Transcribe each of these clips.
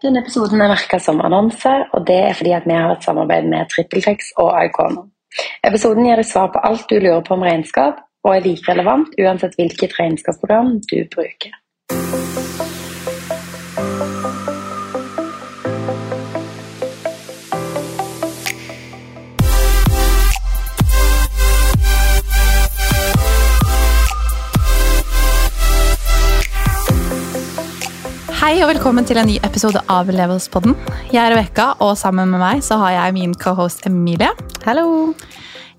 Denne episoden er merka som annonse, og det er fordi vi har et samarbeid med TrippelTex og Icono. Episoden gir deg svar på alt du lurer på om regnskap, og er like relevant uansett hvilket regnskapsprogram du bruker. Og velkommen til en ny episode av Levelspodden. Jeg er Rebekka, og sammen med meg så har jeg min cohost Emilie. Hallo!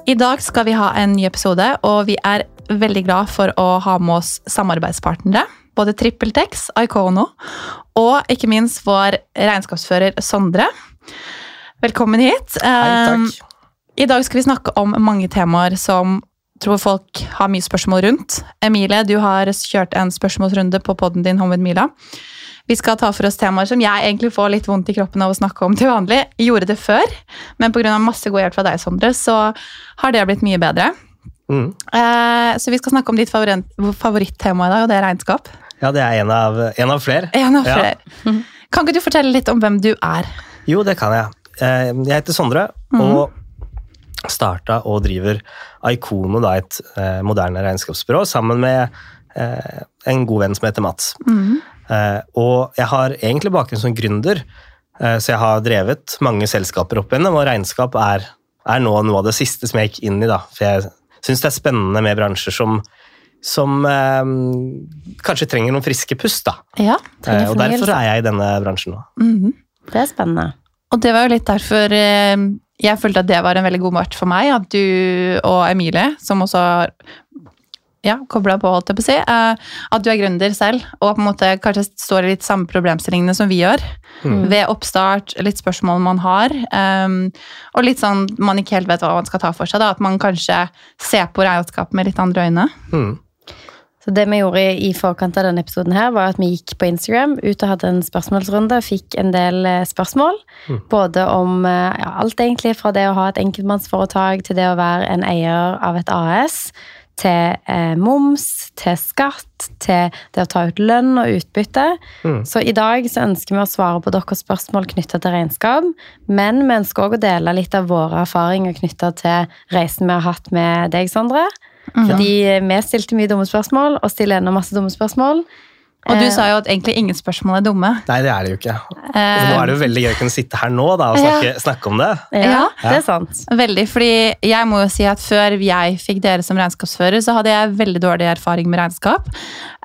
I dag skal vi ha en ny episode, og vi er veldig glad for å ha med oss samarbeidspartnere. Både TrippelTex, Icono og ikke minst vår regnskapsfører Sondre. Velkommen hit. Hei, takk. I dag skal vi snakke om mange temaer som tror folk har mye spørsmål rundt. Emilie, du har kjørt en spørsmålsrunde på podden din Home with Mila. Vi skal ta for oss temaer som jeg egentlig får litt vondt i kroppen av å snakke om til vanlig. Jeg gjorde det før, men pga. masse god hjelp fra deg, Sondre, så har det blitt mye bedre. Mm. Eh, så vi skal snakke om ditt favoritt, favorittema i dag, og det er regnskap. Ja, det er en av, en av flere. En av Ja. flere. Kan ikke du fortelle litt om hvem du er? Jo, det kan jeg. Eh, Jeg heter Sondre, mm. og starta og driver Icono, da, et eh, moderne regnskapsbyrå, sammen med en god venn som heter Mats. Mhm. Eh, og jeg har egentlig bakgrunn som gründer, eh, så jeg har drevet mange selskaper opp igjennom, og regnskap er, er nå noe av det siste som jeg gikk inn i, da. For jeg syns det er spennende med bransjer som, som eh, kanskje trenger noen friske pust, da. Ja, Eh, og derfor er jeg i denne bransjen nå. Mhm. Det er spennende. Og det var jo litt derfor eh, jeg følte at det var en veldig god match for meg, at du og Emilie, som også har ja, kobla på, holdt jeg på å si, eh, at du er gründer selv, og på en måte kanskje står i litt samme problemstillingene som vi gjør. Mm. Ved oppstart, litt spørsmål man har, um, og litt sånn man ikke helt vet hva man skal ta for seg. Da, at man kanskje ser på regnskap med litt andre øyne. Mm. Så det vi gjorde i forkant av denne episoden her, var at vi gikk på Instagram ut og hadde en spørsmålsrunde og fikk en del eh, spørsmål. Mm. Både om eh, ja, alt egentlig fra det å ha et enkeltmannsforetak til det å være en eier av et AS, til eh, moms, til skatt, til det å ta ut lønn og utbytte. Mm. Så i dag så ønsker vi å svare på deres spørsmål knytta til regnskap, men vi ønsker òg å dele litt av våre erfaringer knytta til reisen vi har hatt med deg, Sondre. Fordi vi stilte mye dumme spørsmål, og stiller ennå masse dumme spørsmål. Og du Eh, sa jo at egentlig ingen spørsmål er dumme. Nei, det er det jo ikke. Så Nå er det jo veldig gøy å kunne sitte her nå da, og snakke, snakke om det. Ja, Ja. det er sant. Veldig, fordi jeg må jo si at før jeg fikk dere som regnskapsfører, så hadde jeg veldig dårlig erfaring med regnskap.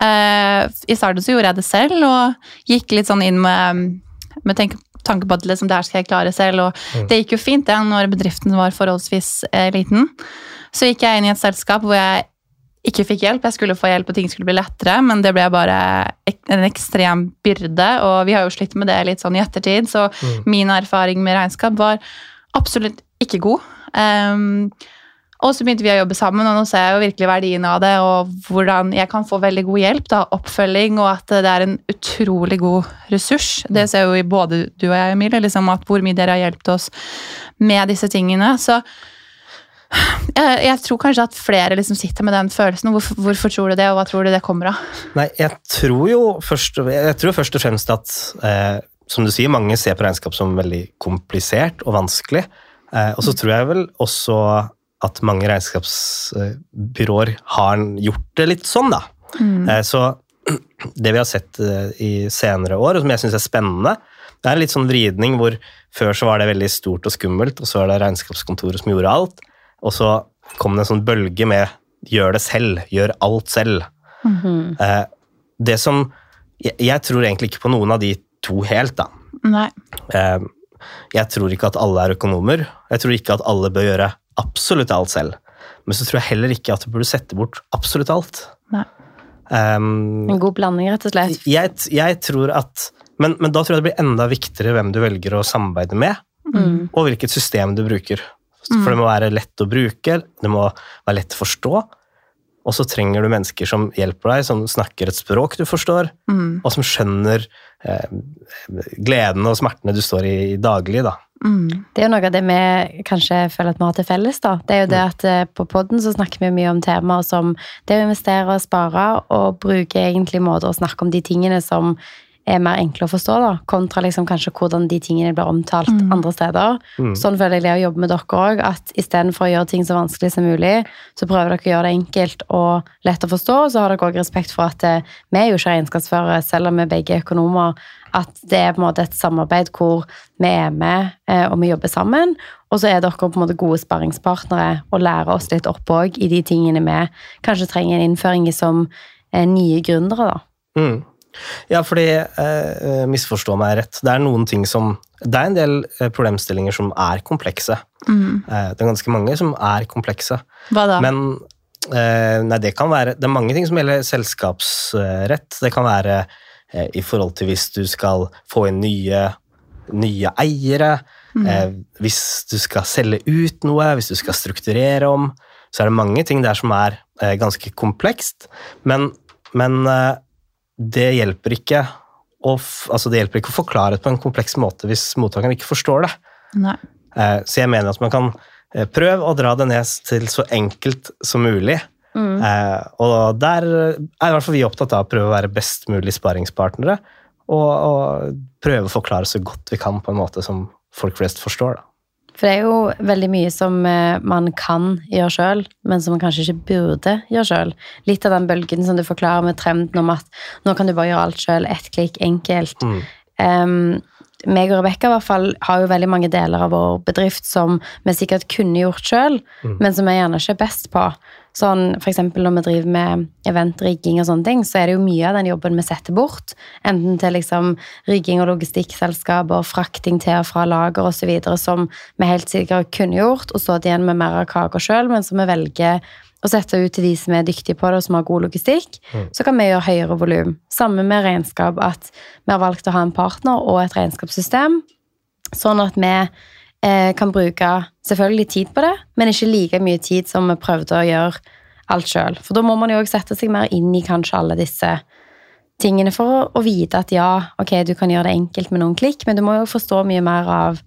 Eh, I starten så gjorde jeg det selv, og gikk litt sånn inn med, med tenk, tanke på at liksom, det her skal jeg klare selv, og Mm. det gikk jo fint det når bedriften var forholdsvis eh, liten. Så gikk jeg inn i et selskap hvor jeg ikke fikk hjelp. Jeg skulle få hjelp, og ting skulle bli lettere, men det ble bare en ekstrem byrde, og vi har jo slitt med det litt sånn i ettertid, så Mm. min erfaring med regnskap var absolutt ikke god. Um, og så begynte vi å jobbe sammen, og nå ser jeg jo virkelig verdien av det, og hvordan jeg kan få veldig god hjelp, da, oppfølging, og at det er en utrolig god ressurs. Det ser jo både du og jeg, Emilie, liksom at hvor mye dere har hjulpet oss med disse tingene. Så jeg, jeg tror kanskje at flere liksom sitter med den følelsen. Hvorfor, hvorfor tror du det, og hva tror du det kommer av? Nei, jeg tror jo først, jeg tror først og fremst at, eh, som du sier, mange ser på regnskap som veldig komplisert og vanskelig. Eh, og så tror jeg vel også at mange regnskapsbyråer har gjort det litt sånn, da. Eh, så det vi har sett eh, i senere år, og som jeg syns er spennende, det er en litt sånn vridning hvor før så var det veldig stort og skummelt, og så er det regnskapskontoret som gjorde alt. Og så kom det en sånn bølge med gjør det selv, gjør alt selv. Eh, det som jeg, jeg tror egentlig ikke på noen av de to helt, da. Nei. Eh, jeg tror ikke at alle er økonomer. Jeg tror ikke at alle bør gjøre absolutt alt selv. Men så tror jeg heller ikke at du burde sette bort absolutt alt. Nei. Um, En god blanding, rett og slett. jeg, jeg tror at men, men da tror jeg det blir enda viktigere hvem du velger å samarbeide med, Mm. og hvilket system du bruker. For det må være lett å bruke, det må være lett å forstå. Og så trenger du mennesker som hjelper deg, som snakker et språk du forstår, Mm. og som skjønner eh, gledene og smertene du står i, i daglig. Da. Mm. Det er jo noe av det vi kanskje føler at vi har til felles. da. Det er jo det at eh, På podden så snakker vi mye om temaer som det å investere og spare, og bruke egentlig måter å snakke om de tingene som er mer enkle å forstå, da, kontra liksom kanskje hvordan de tingene blir omtalt Mm. andre steder. Mm. Sånn føler jeg det å jobbe med dere òg, at istedenfor å gjøre ting så vanskelig som mulig, så prøver dere å gjøre det enkelt og lett å forstå, og så har dere òg respekt for at det, vi er jo ikke regnskapsførere, selv om vi begge er økonomer, at det er på en måte et samarbeid hvor vi er med eh, og vi jobber sammen, og så er dere på en måte gode sparringspartnere og lærer oss litt opp òg i de tingene vi kanskje trenger en innføring i som eh, nye gründere, da. Mm. Ja, fordi eh, Misforstå meg rett. Det er noen ting som Det er en del eh, problemstillinger som er komplekse. Mm. Eh, det er ganske mange som er komplekse. Hva da? Men eh, nei, det kan være Det er mange ting som gjelder selskapsrett. Det kan være eh, i forhold til hvis du skal få inn nye, nye eiere, eh, hvis du skal selge ut noe, hvis du skal strukturere om, så er det mange ting der som er eh, ganske komplekst. Men, men eh, det hjelper ikke å, altså det hjelper ikke å forklare det på en kompleks måte hvis mottakeren ikke forstår det. Nei. Eh, Så jeg mener at man kan eh, prøve å dra det ned til så enkelt som mulig. Mm. Og der er i hvert fall vi opptatt av å prøve å være best mulig sparingspartnere. Og, og prøve å forklare så godt vi kan på en måte som folk flest forstår. Da. For det er jo veldig mye som eh, man kan gjøre sjøl, men som man kanskje ikke burde gjøre sjøl. Litt av den bølgen som du forklarer med trenden om at nå kan du bare gjøre alt sjøl, ett klikk, enkelt. Mm. Um, meg og Rebekka i hvert fall har jo veldig mange deler av vår bedrift som vi sikkert kunne gjort sjøl, men som vi gjerne ikke er best på. Sånn, for eksempel når vi driver med eventrigging og sånne ting, så er det jo mye av den jobben vi setter bort. Enten til liksom rigging og logistikkselskaper, frakting til og fra lager osv., som vi helt sikkert kunne gjort, og stått igjen med mer av kaka sjøl, men som vi velger å sette ut til de som er dyktige på det, og som har god logistikk, så kan vi gjøre høyere volum. Samme med regnskap, at vi har valgt å ha en partner og et regnskapssystem, sånn at vi kan bruke selvfølgelig tid på det, men ikke like mye tid som vi prøvde å gjøre alt sjøl. For da må man jo òg sette seg mer inn i kanskje alle disse tingene for å, å vite at ja, ok, du kan gjøre det enkelt med noen klikk, men du må jo forstå mye mer av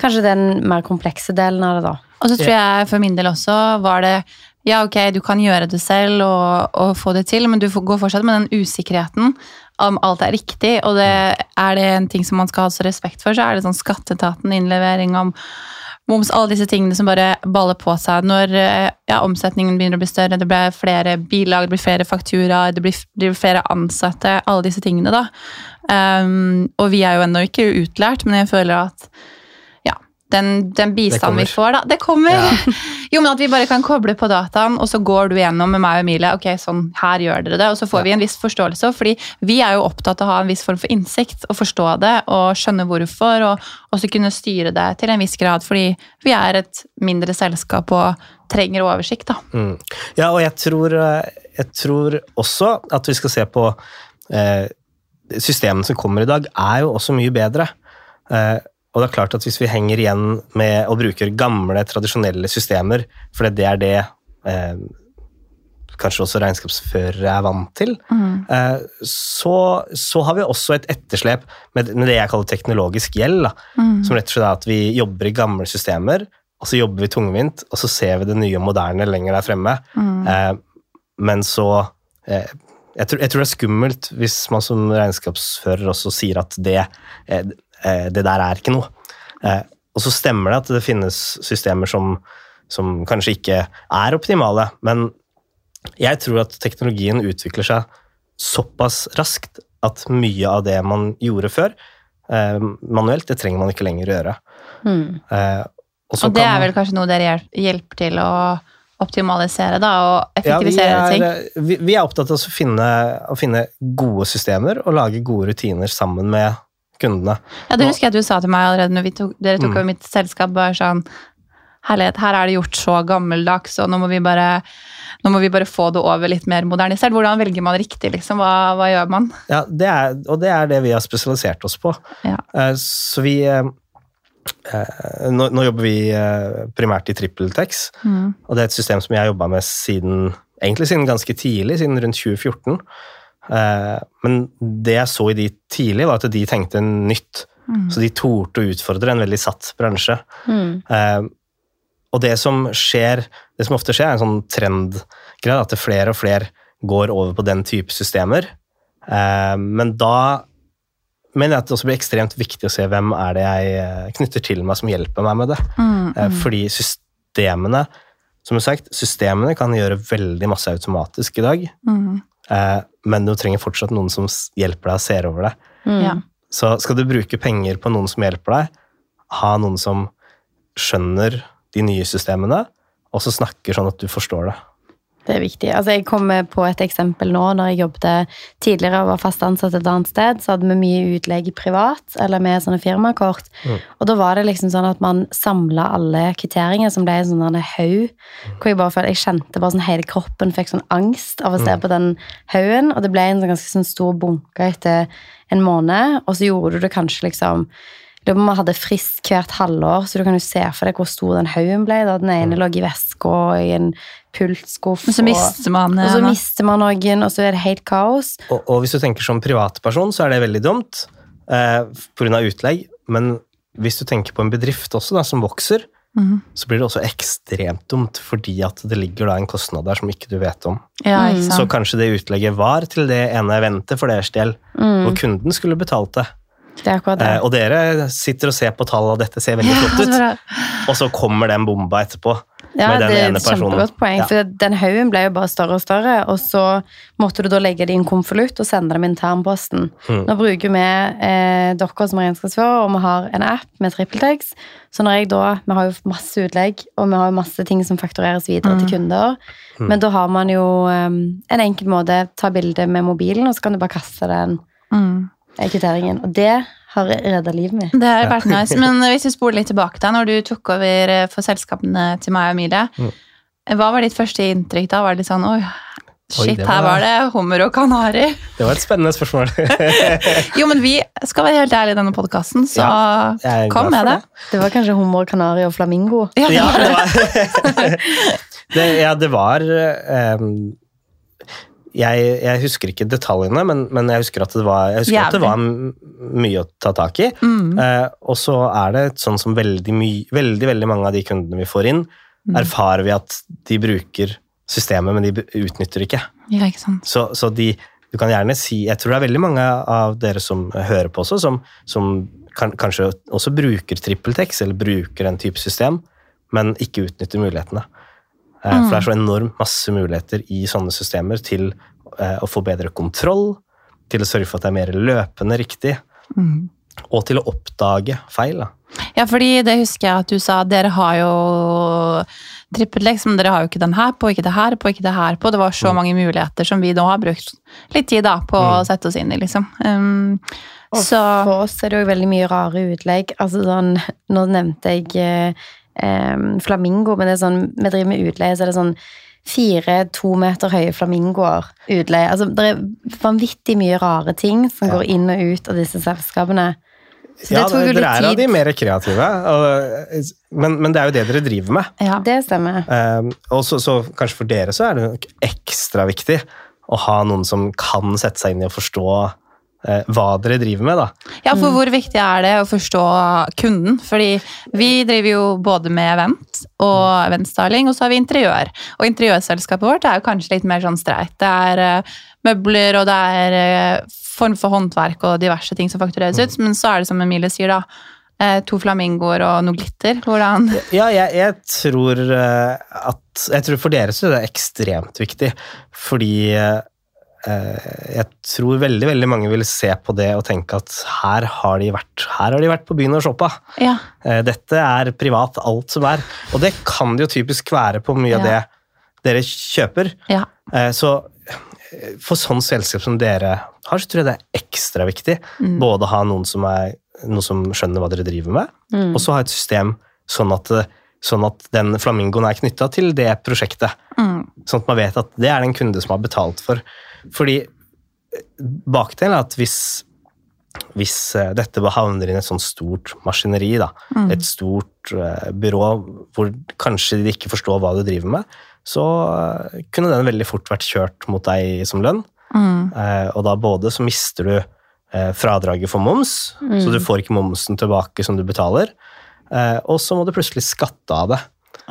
kanskje den mer komplekse delen av det, da. Og så tror jeg for min del også var det Ja, ok, du kan gjøre det selv og, og få det til, men du går fortsatt med den usikkerheten om alt er riktig. Og det, er det en ting som man skal ha så respekt for, så er det sånn skatteetaten, innlevering om moms, alle disse tingene som bare baller på seg når eh, ja, omsetningen begynner å bli større, det blir flere bilag, det blir flere fakturaer, det blir, det blir flere ansatte, alle disse tingene, da. Um, og vi er jo ennå ikke utlært, men jeg føler at den, den bistanden vi får, da Det kommer! jo, men at vi bare kan koble på dataen, og så går du gjennom med meg og Emilie. Ok, sånn, her gjør dere det. Og så får vi en viss forståelse. Fordi vi er jo opptatt av å ha en viss form for innsikt og forstå det og skjønne hvorfor. Og også kunne styre det til en viss grad, fordi vi er et mindre selskap og trenger oversikt, da. Mm. Ja, og jeg tror, eh, jeg tror også at vi skal se på eh, Systemene som kommer i dag, er jo også mye bedre. Eh, og det er klart at hvis vi henger igjen med og bruker gamle, tradisjonelle systemer, for det er det eh, kanskje også regnskapsførere er vant til, eh, så, så har vi også et etterslep med, med det jeg kaller teknologisk gjeld. Da, Som rett og slett er at vi jobber i gamle systemer, og så jobber vi tungvint, og så ser vi det nye og moderne lenger der fremme. Eh, men så eh, jeg, tror, jeg tror det er skummelt hvis man som regnskapsfører også sier at det, eh, det der er ikke noe. Eh, og så stemmer det at det finnes systemer som, som kanskje ikke er optimale, men jeg tror at teknologien utvikler seg såpass raskt at mye av det man gjorde før eh, manuelt, det trenger man ikke lenger å gjøre. Mm. Eh, og så Og det er vel kanskje noe dere hjelper til å optimalisere, da, og Ja, vi effektivisere ting. er, vi, vi er opptatt av å finne, å finne gode systemer og lage gode rutiner sammen med kundene. Ja, det husker jeg at du sa til meg allerede når vi tok, dere tok Mm. over mitt selskap. bare sånn, Herlighet, her er det gjort så gammeldags, og nå må vi bare, må vi bare få det over litt mer modernisert. Hvordan velger man riktig, liksom? Hva, hva gjør man? Ja, det er, og det er det vi har spesialisert oss på. Ja. Eh, Så vi eh, eh, nå, nå jobber vi primært i TrippelTex, Mm. og det er et system som jeg har jobba med siden, egentlig siden ganske tidlig, siden rundt 2014. Eh, Men det jeg så i de tidlig, var at de tenkte nytt. Mm. Så de torde å utfordre en veldig satt bransje. Mm. Eh, og det som skjer, det som ofte skjer, er en sånn trendgreie, at flere og flere går over på den type systemer. Eh, men da mener jeg at det også blir ekstremt viktig å se hvem er det jeg knytter til meg som hjelper meg med det. Mm, Eh, Fordi systemene som sagt, systemene kan gjøre veldig masse automatisk i dag, mm, men du trenger fortsatt noen som hjelper deg og ser over deg. Mm. ja. Så skal du bruke penger på noen som hjelper deg, ha noen som skjønner de nye systemene, og så snakker sånn at du forstår det. Det er viktig. Altså, jeg kommer på et eksempel nå. Når jeg jobbet tidligere og var fast ansatt et annet sted, så hadde vi mye utlegg privat, eller med sånne firmakort. Mm. Og da var det liksom sånn at man samla alle kvitteringer som ble en sånn haug. Hvor jeg bare følte, jeg kjente bare sånn hele kroppen fikk sånn angst av å se Mm. på den haugen. Og det ble en sånn ganske sånn stor bunke etter en måned. Og så gjorde du det kanskje liksom lurer på man hadde frist hvert halvår, så du kan jo se for deg hvor stor den haugen ble. da Den ene lå i veska og i en pultskuff. Men så og- mister man og så mister man noen, og så er det helt kaos. Og, og hvis du tenker som privatperson, så er det veldig dumt eh, pga. utlegg, men hvis du tenker på en bedrift også, da, som vokser, Mhm. så blir det også ekstremt dumt, fordi at det ligger da en kostnad der som ikke du vet om. Ja, ikke Mm. Så kanskje det utlegget var til det ene eventet for deres del, Mm, hvor kunden skulle betalt det. det er det. Eh, og dere sitter og ser på tall, og dette ser veldig flott ut, og så kommer den bomba etterpå. Ja, med den det er et kjempegodt poeng. Ja. For den haugen ble jo bare større og større, og så måtte du da legge det i en konvolutt og sende det med internposten. Mm. Nå bruker vi eh, dere som regnskapsfører, og vi har en app med TrippelTex. Så når jeg da, vi har jo masse utlegg, og vi har jo masse ting som faktureres videre til kunder. Mm. Men da har man jo um, en enkel måte ta bilde med mobilen, og så kan du bare kaste den Mm. Eh, kvitteringen. Og det har redda livet mitt. Det har vært nice. Men hvis vi spoler litt tilbake til når du tok over eh, for selskapene til meg og Emilie, Mm. hva var ditt første inntrykk da? Var det litt sånn oi, shit, det her var- var det hummer og kanari? Det var et spennende spørsmål. Jo, men vi skal være helt ærlige i denne podkasten, så er kom med det. det. Det var kanskje hummer, kanari og flamingo. Ja, Ja, det var det, Ja, det var ehm, jeg, jeg husker ikke detaljene, men, men jeg husker at det var, jeg husker at det var mye å ta tak i. Mm. Eh, og så er det sånn som veldig, my, veldig, veldig mange av de kundene vi får inn, Mm. erfarer vi at de bruker systemet, men de utnytter ikke. ja, ikke. Så, så de, du kan gjerne si Jeg tror det er veldig mange av dere som hører på også, som, som kan, kanskje også bruker TrippelTex, eller bruker en type system, men ikke utnytter mulighetene. Eh, For det er så enormt masse muligheter i sånne systemer til eh, å få bedre kontroll, til å sørge for at det er mer løpende riktig, Mm. og til å oppdage feil. Da. Ja, fordi det husker jeg at du sa, dere har jo trippellex, men dere har jo ikke den her på, ikke det her på, ikke det her på. Det var så Mm. mange muligheter som vi nå har brukt litt tid da på å Mm. sette oss inn i, liksom. Um, Og så for oss er det jo veldig mye rare utlegg. Altså sånn, nå nevnte jeg eh, flamingo, men det er sånn, vi driver med utleie, så er det sånn fire to meter høye flamingoer utleie. Altså, det er vanvittig mye rare ting som Ja. går inn og ut av disse selskapene. Så det Ja, jo dere er litt av de mer kreative, men, men det er jo det dere driver med. ja. Det stemmer. Um, og så, så kanskje for dere så er det nok ekstra viktig å ha noen som kan sette seg inn i å forstå hva dere driver med. da. Ja, for hvor viktig er det å forstå kunden? Fordi vi driver jo både med event og eventstyling, og så har vi interiør. Og interiørselskapet vårt er jo kanskje litt mer sånn streit. Det er eh, møbler, og det er eh, form for håndverk og diverse ting som faktureres ut. Men så er det som Emilie sier, da. eh, To flamingoer og noe glitter. Hvordan Ja, jeg, jeg tror eh, at Jeg tror for dere så er det ekstremt viktig, fordi eh, jeg tror veldig veldig mange vil se på det og tenke at her har de vært, her har de vært på byen og shoppa. Ja. Eh, Dette er privat, alt som er. Og det kan det jo typisk være på mye av det dere kjøper. ja. Eh, Så eh, for sånn selskap som dere har, så tror jeg det er ekstra viktig. Mm. Både ha noen som, er, noen som skjønner hva dere driver med, Mm. og så ha et system sånn at, eh, sånn at den flamingoen er knytta til det prosjektet. Mm. Sånn at man vet at det er den kunde som har betalt for. Fordi eh, bakdelen er at hvis, hvis eh, dette havner inn i et sånt stort maskineri, da, Mm. et stort eh, byrå hvor kanskje de ikke forstår hva du driver med, så kunne den veldig fort vært kjørt mot deg som lønn. Mm. Og da både så mister du fradraget for moms, så du får ikke momsen tilbake som du betaler, og så må du plutselig skatte av det.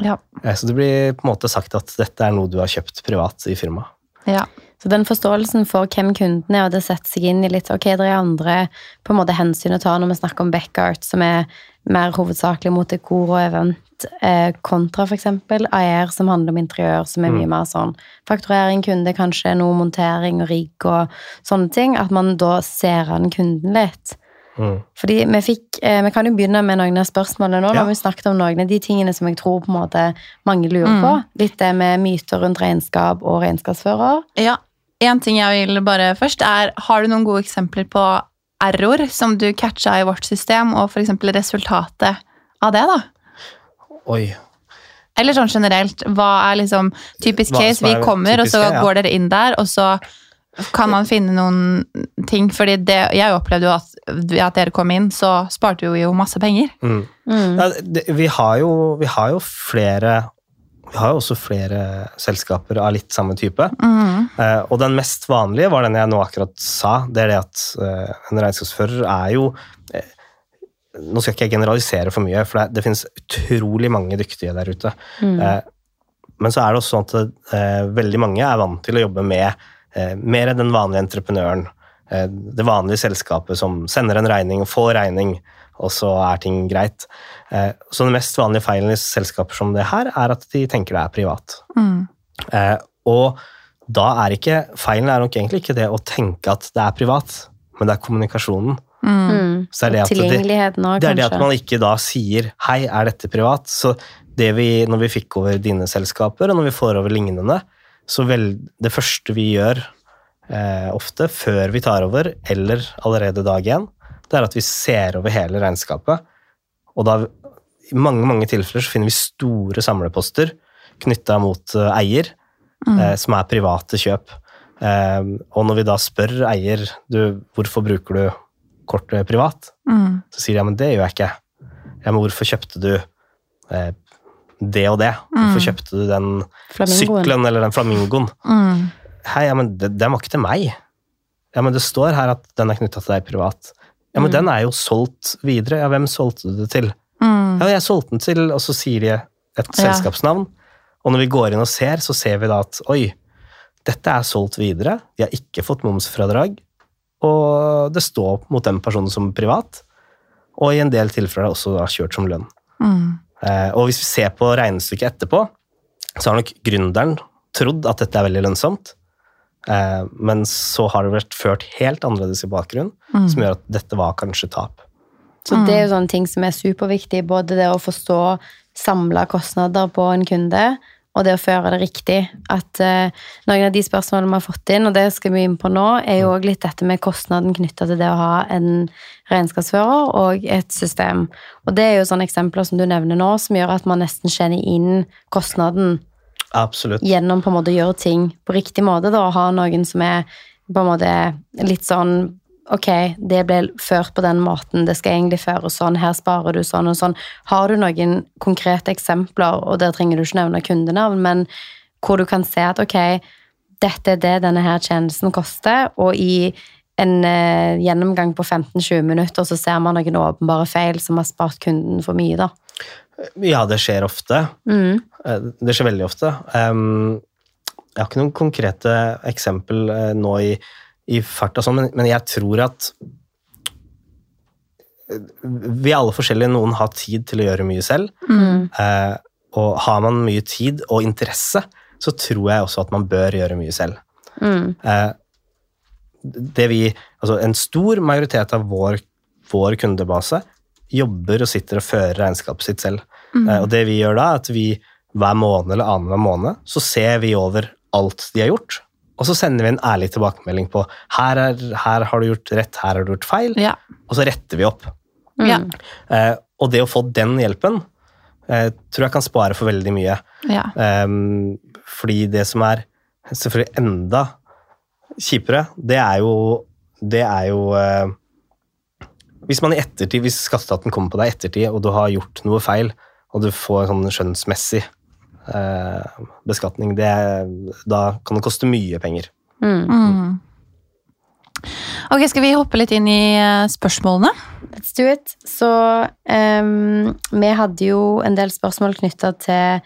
Ja. Så det blir på en måte sagt at dette er noe du har kjøpt privat i firmaet. ja. Så den forståelsen for hvem kunden er, og det setter seg inn i litt ok, det er andre på en måte hensyn å ta når vi snakker om backart, som er mer hovedsakelig mot dekor og event, eh, kontra f.eks. AR, som handler om interiør, som er mye mer sånn fakturering, kunde, kanskje noe montering og rigg og sånne ting. At man da ser an kunden litt. Mm. Fordi vi fikk eh, Vi kan jo begynne med noen av spørsmålene nå. Ja. har vi snakket om noen av de tingene som jeg tror på en måte mange lurer på. Litt det med myter rundt regnskap og regnskapsfører. Ja, En ting jeg vil bare først er, har du noen gode eksempler på error som du catcha i vårt system, og f.eks. resultatet av det? da? Oi. Eller sånn generelt, hva er liksom typisk case? Vi er kommer, og så går dere inn der, og så kan man finne noen ting. fordi det, jeg opplevde jo at at dere kom inn, så sparte vi jo masse penger. Mm. Mm. Ja, det, vi, har jo, vi har jo flere Vi har jo også flere selskaper av litt samme type. Mm. Eh, og den mest vanlige var den jeg nå akkurat sa. Det er det at eh, en regnskapsfører er jo eh, Nå skal ikke jeg generalisere for mye, for det, det finnes utrolig mange dyktige der ute. Mm. Eh, men så er det også sånn at eh, veldig mange er vant til å jobbe med eh, mer enn den vanlige entreprenøren. Eh, det vanlige selskapet som sender en regning og får regning, og så er ting greit. Eh, så den mest vanlige feilen i selskaper som det her, er at de tenker det er privat. Mm. Eh, og da er ikke Feilen er nok egentlig ikke det å tenke at det er privat, men det er kommunikasjonen. Mm. Mm. Så er det at det- Tilgjengeligheten òg, Det er det at man ikke da sier 'hei, er dette privat'? Så det vi, når vi fikk over dine selskaper, og når vi får over lignende, så vel, det første vi gjør eh, ofte, før vi tar over, eller allerede dag én, det er at vi ser over hele regnskapet. Og da, i mange, mange tilfeller, så finner vi store samleposter knytta mot eh, eier, Mm. eh, som er private kjøp. Eh, og når vi da spør eier du, hvorfor bruker du kortet privat, Mm. så sier de ja, men det gjør jeg ikke. Ja, men hvorfor kjøpte du eh, det og det? Hvorfor Mm. kjøpte du den Flamingoen. sykkelen eller den flamingoen? Mm. Hei, ja, men den var ikke til meg. Ja, men det står her at den er knytta til deg privat. Ja, men Mm. den er jo solgt videre. Ja, hvem solgte du det til? Mm. Ja, jeg solgte den til, og så sier de et Ja. selskapsnavn. Og når vi går inn og ser, så ser vi da at oi, dette er solgt videre. De har ikke fått momsfradrag. Og det står mot den personen som privat. Og i en del tilfeller er det også da kjørt som lønn. Mm. Eh, og hvis vi ser på regnestykket etterpå, så har nok gründeren trodd at dette er veldig lønnsomt. Eh, men så har det vært ført helt annerledes i bakgrunnen, Mm. som gjør at dette var kanskje tap. Så det er jo sånne ting som er superviktig, både det å forstå samla kostnader på en kunde, og det å føre det riktig. At eh, noen av de spørsmålene vi har fått inn, og det skal vi inn på nå, er jo òg litt dette med kostnaden knytta til det å ha en regnskapsfører og et system. Og det er jo sånne eksempler som du nevner nå, som gjør at man nesten kjenner inn kostnaden Absolutt. gjennom på en måte å gjøre ting på riktig måte, da, og ha noen som er på en måte litt sånn Ok, det ble ført på den måten, det skal egentlig føres sånn, her sparer du sånn og sånn. Har du noen konkrete eksempler, og der trenger du ikke nevne kundenavn, men hvor du kan se at ok, dette er det denne her tjenesten koster, og i en eh, gjennomgang på 15-20 minutter, så ser man noen åpenbare feil som har spart kunden for mye, da. Ja, det skjer ofte. Mm. Eh, Det skjer veldig ofte. Jeg har ikke noen konkrete eksempel eh, nå i, i farta, sånn, men, men jeg tror at eh, vi er alle forskjellige. Noen har tid til å gjøre mye selv. Mm. Og har man mye tid og interesse, så tror jeg også at man bør gjøre mye selv. Mm. Det vi, altså en stor majoritet av vår, vår kundebase jobber og sitter og fører regnskapet sitt selv. Mm. og det vi gjør da, er at vi hver måned eller annenhver måned så ser vi over alt de har gjort, og så sender vi en ærlig tilbakemelding på her, er, her har du gjort rett, her har du gjort feil, Ja. og så retter vi opp. Mm. Ja. Eh, og det å få den hjelpen eh, tror jeg kan spare for veldig mye. ja. Eh, fordi det som er selvfølgelig enda kjipere, det er jo, det er jo eh, Hvis man i ettertid, hvis skatteetaten kommer på deg i ettertid, og du har gjort noe feil, og du får en sånn skjønnsmessig eh, beskatning, det, da kan det koste mye penger. Mm. Mm. Ok, skal vi hoppe litt inn i eh, spørsmålene? Let's do it. Så um, vi hadde jo en del spørsmål knytta til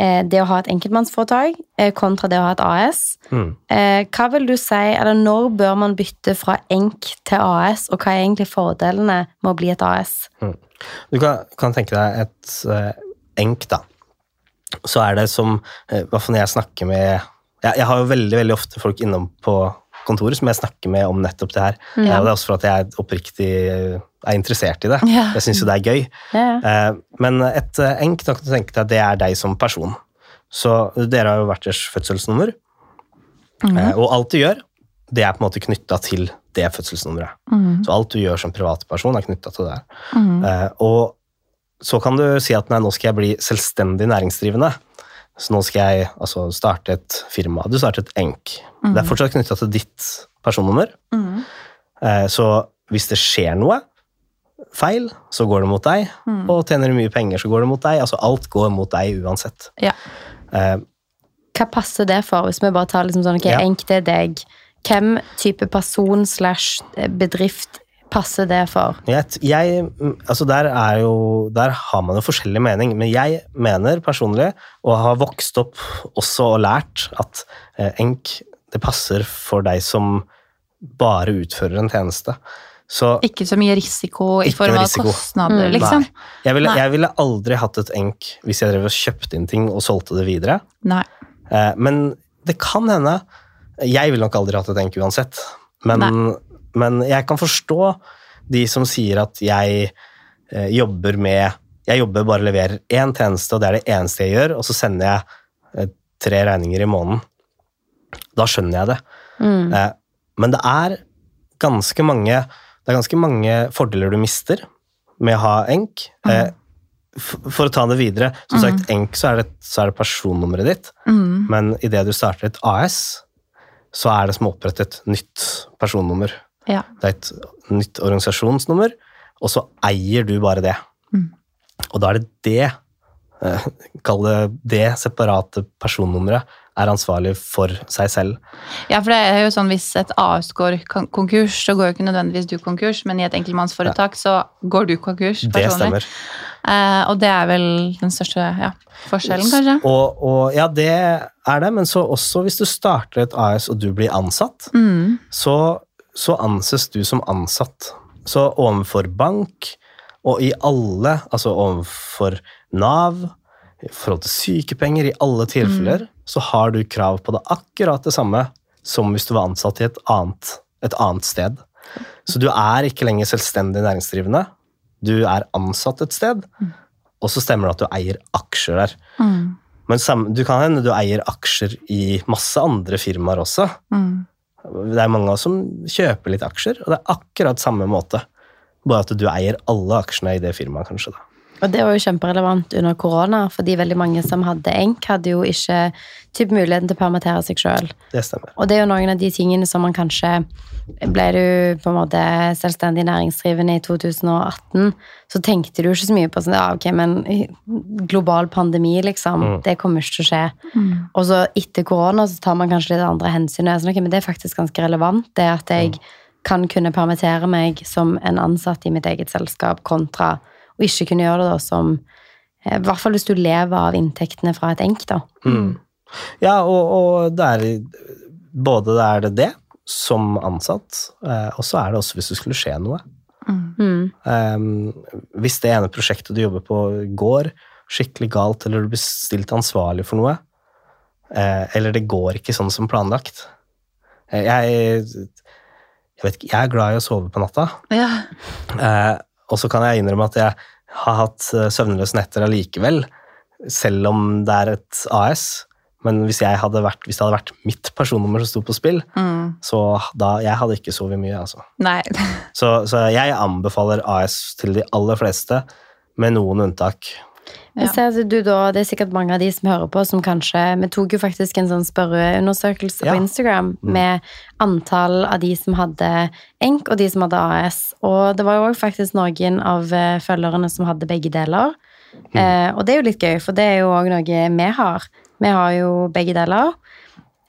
eh, det å ha et enkeltmannsforetak eh, kontra det å ha et AS. Mm. Eh, hva vil du si, eller Når bør man bytte fra enk til AS, og hva er egentlig fordelene med å bli et AS? Du kan, kan tenke deg et eh, enk, da. Så er det som eh, Hva for når jeg snakker med jeg, jeg har jo veldig veldig ofte folk innom på kontoret som jeg snakker med om nettopp det her. Ja. og det er også for at jeg oppriktig eh, er interessert i det. Ja. Jeg syns jo det er gøy. Ja. Eh, men et eh, enk, til kan tenke deg at det er deg som person. Så dere har jo hvert deres fødselsnummer, Mm. og alt du gjør, det er på en måte knytta til det fødselsnummeret. Så alt du gjør som privatperson, er knytta til det. Eh, og så kan du si at nei, nå skal jeg bli selvstendig næringsdrivende. Så nå skal jeg altså, starte et firma. Du startet ENK. enk. Det er fortsatt knytta til ditt personnummer. Eh, så hvis det skjer noe feil, så går det mot deg. Og tjener du mye penger, så går det mot deg. Altså alt går mot deg uansett. Ja. Eh, Hva passer det for, hvis vi bare tar liksom sånn, ok, Ja. enk det er deg. Hvem type person slash bedrift passer det for? Jeg, jeg, altså der, er jo, der har man jo forskjellig mening, men jeg mener personlig, og har vokst opp også og lært, at eh, enk det passer for deg som bare utfører en tjeneste. Så Ikke så mye risiko i form av kostnader, Mm. liksom. Nei. Jeg ville, Nei. jeg ville aldri hatt et enk hvis jeg drev og kjøpte inn ting og solgte det videre. Nei. Eh, men det kan hende Jeg ville nok aldri hatt et enk uansett. Men, men jeg kan forstå de som sier at jeg eh, jobber med Jeg jobber bare leverer én tjeneste, og det er det eneste jeg gjør, og så sender jeg eh, tre regninger i måneden. Da skjønner jeg det. Mm. Eh, men det er ganske mange Det er ganske mange fordeler du mister med å ha enk. Eh, for å ta det videre, som sagt, enk så er det, så er det personnummeret ditt. Mm. Men idet du starter et AS, så er det som å opprette et nytt personnummer. Ja. Det er et nytt organisasjonsnummer, og så eier du bare det. Mm. Og da er det det, eh, kall det det separate personnummeret, er ansvarlig for seg selv. Ja, for det er jo sånn hvis et AS går konkurs, så går jo ikke nødvendigvis du konkurs, men i et enkeltmannsforetak så går du konkurs Det personlig. stemmer. Eh, og det er vel den største ja, forskjellen, kanskje. Og, og ja, det er det, men så også hvis du starter et AS og du blir ansatt, Mm. så, så anses du som ansatt. Så overfor bank og i alle, altså overfor Nav, i forhold til sykepenger, i alle tilfeller, så har du krav på det akkurat det samme som hvis du var ansatt i et annet, et annet sted. Så du er ikke lenger selvstendig næringsdrivende. Du er ansatt et sted, og så stemmer det at du eier aksjer der. Mm. Men du kan hende du eier aksjer i masse andre firmaer også. Mm. Det er mange av oss som kjøper litt aksjer, og det er akkurat samme måte. Bare at du eier alle aksjene i det firmaet, kanskje. da. Og det var jo kjemperelevant under korona, fordi veldig mange som hadde enk, hadde jo ikke typ muligheten til å permittere seg sjøl. Og det er jo noen av de tingene som man kanskje Ble du på en måte selvstendig næringsdrivende i 2018, så tenkte du ikke så mye på sånn Ja, ok, men global pandemi, liksom, Mm. det kommer ikke til å skje. Mm. Og så etter korona så tar man kanskje litt andre hensyn. og Sånn, okay, men det er faktisk ganske relevant, det at jeg kan kunne permittere meg som en ansatt i mitt eget selskap, kontra å ikke kunne gjøre det da som eh, I hvert fall hvis du lever av inntektene fra et enk, da. Mm. Ja, og, og det er både det er det det, som ansatt, eh, og så er det også hvis det skulle skje noe. Mm. Um, hvis det ene prosjektet du jobber på går skikkelig galt, eller du blir stilt ansvarlig for noe, eh, eller det går ikke sånn som planlagt eh, jeg, jeg vet ikke, jeg er glad i å sove på natta, Ja. Og så kan jeg innrømme at jeg har hatt eh, søvnløse netter allikevel, selv om det er et AS. Men hvis, jeg hadde vært, hvis det hadde vært mitt personnummer som sto på spill, Mm. så da, jeg hadde ikke sovet mye. altså. Så, så jeg anbefaler AS til de aller fleste, med noen unntak. Jeg ser at du da, Det er sikkert mange av de som hører på, som kanskje Vi tok jo faktisk en sånn spørreundersøkelse Ja. på Instagram med antall av de som hadde ENK, og de som hadde AS. Og det var jo òg faktisk noen av eh, følgerne som hadde begge deler. Eh, og det er jo litt gøy, for det er jo òg noe vi har. Vi har jo begge deler.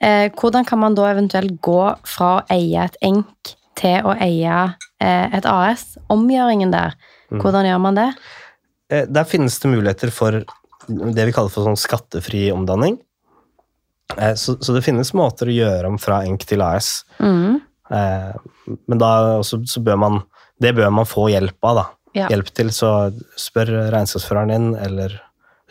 Eh, hvordan kan man da eventuelt gå fra å eie et ENK til å eie eh, et AS? Omgjøringen der. Hvordan gjør man det? Eh, Der finnes det muligheter for det vi kaller for sånn skattefri omdanning. Eh, så, så det finnes måter å gjøre om fra ENK til AS. Mm. Eh, men da også, så bør man Det bør man få hjelp av, da. Ja. Hjelp til, så spør regnskapsføreren din, eller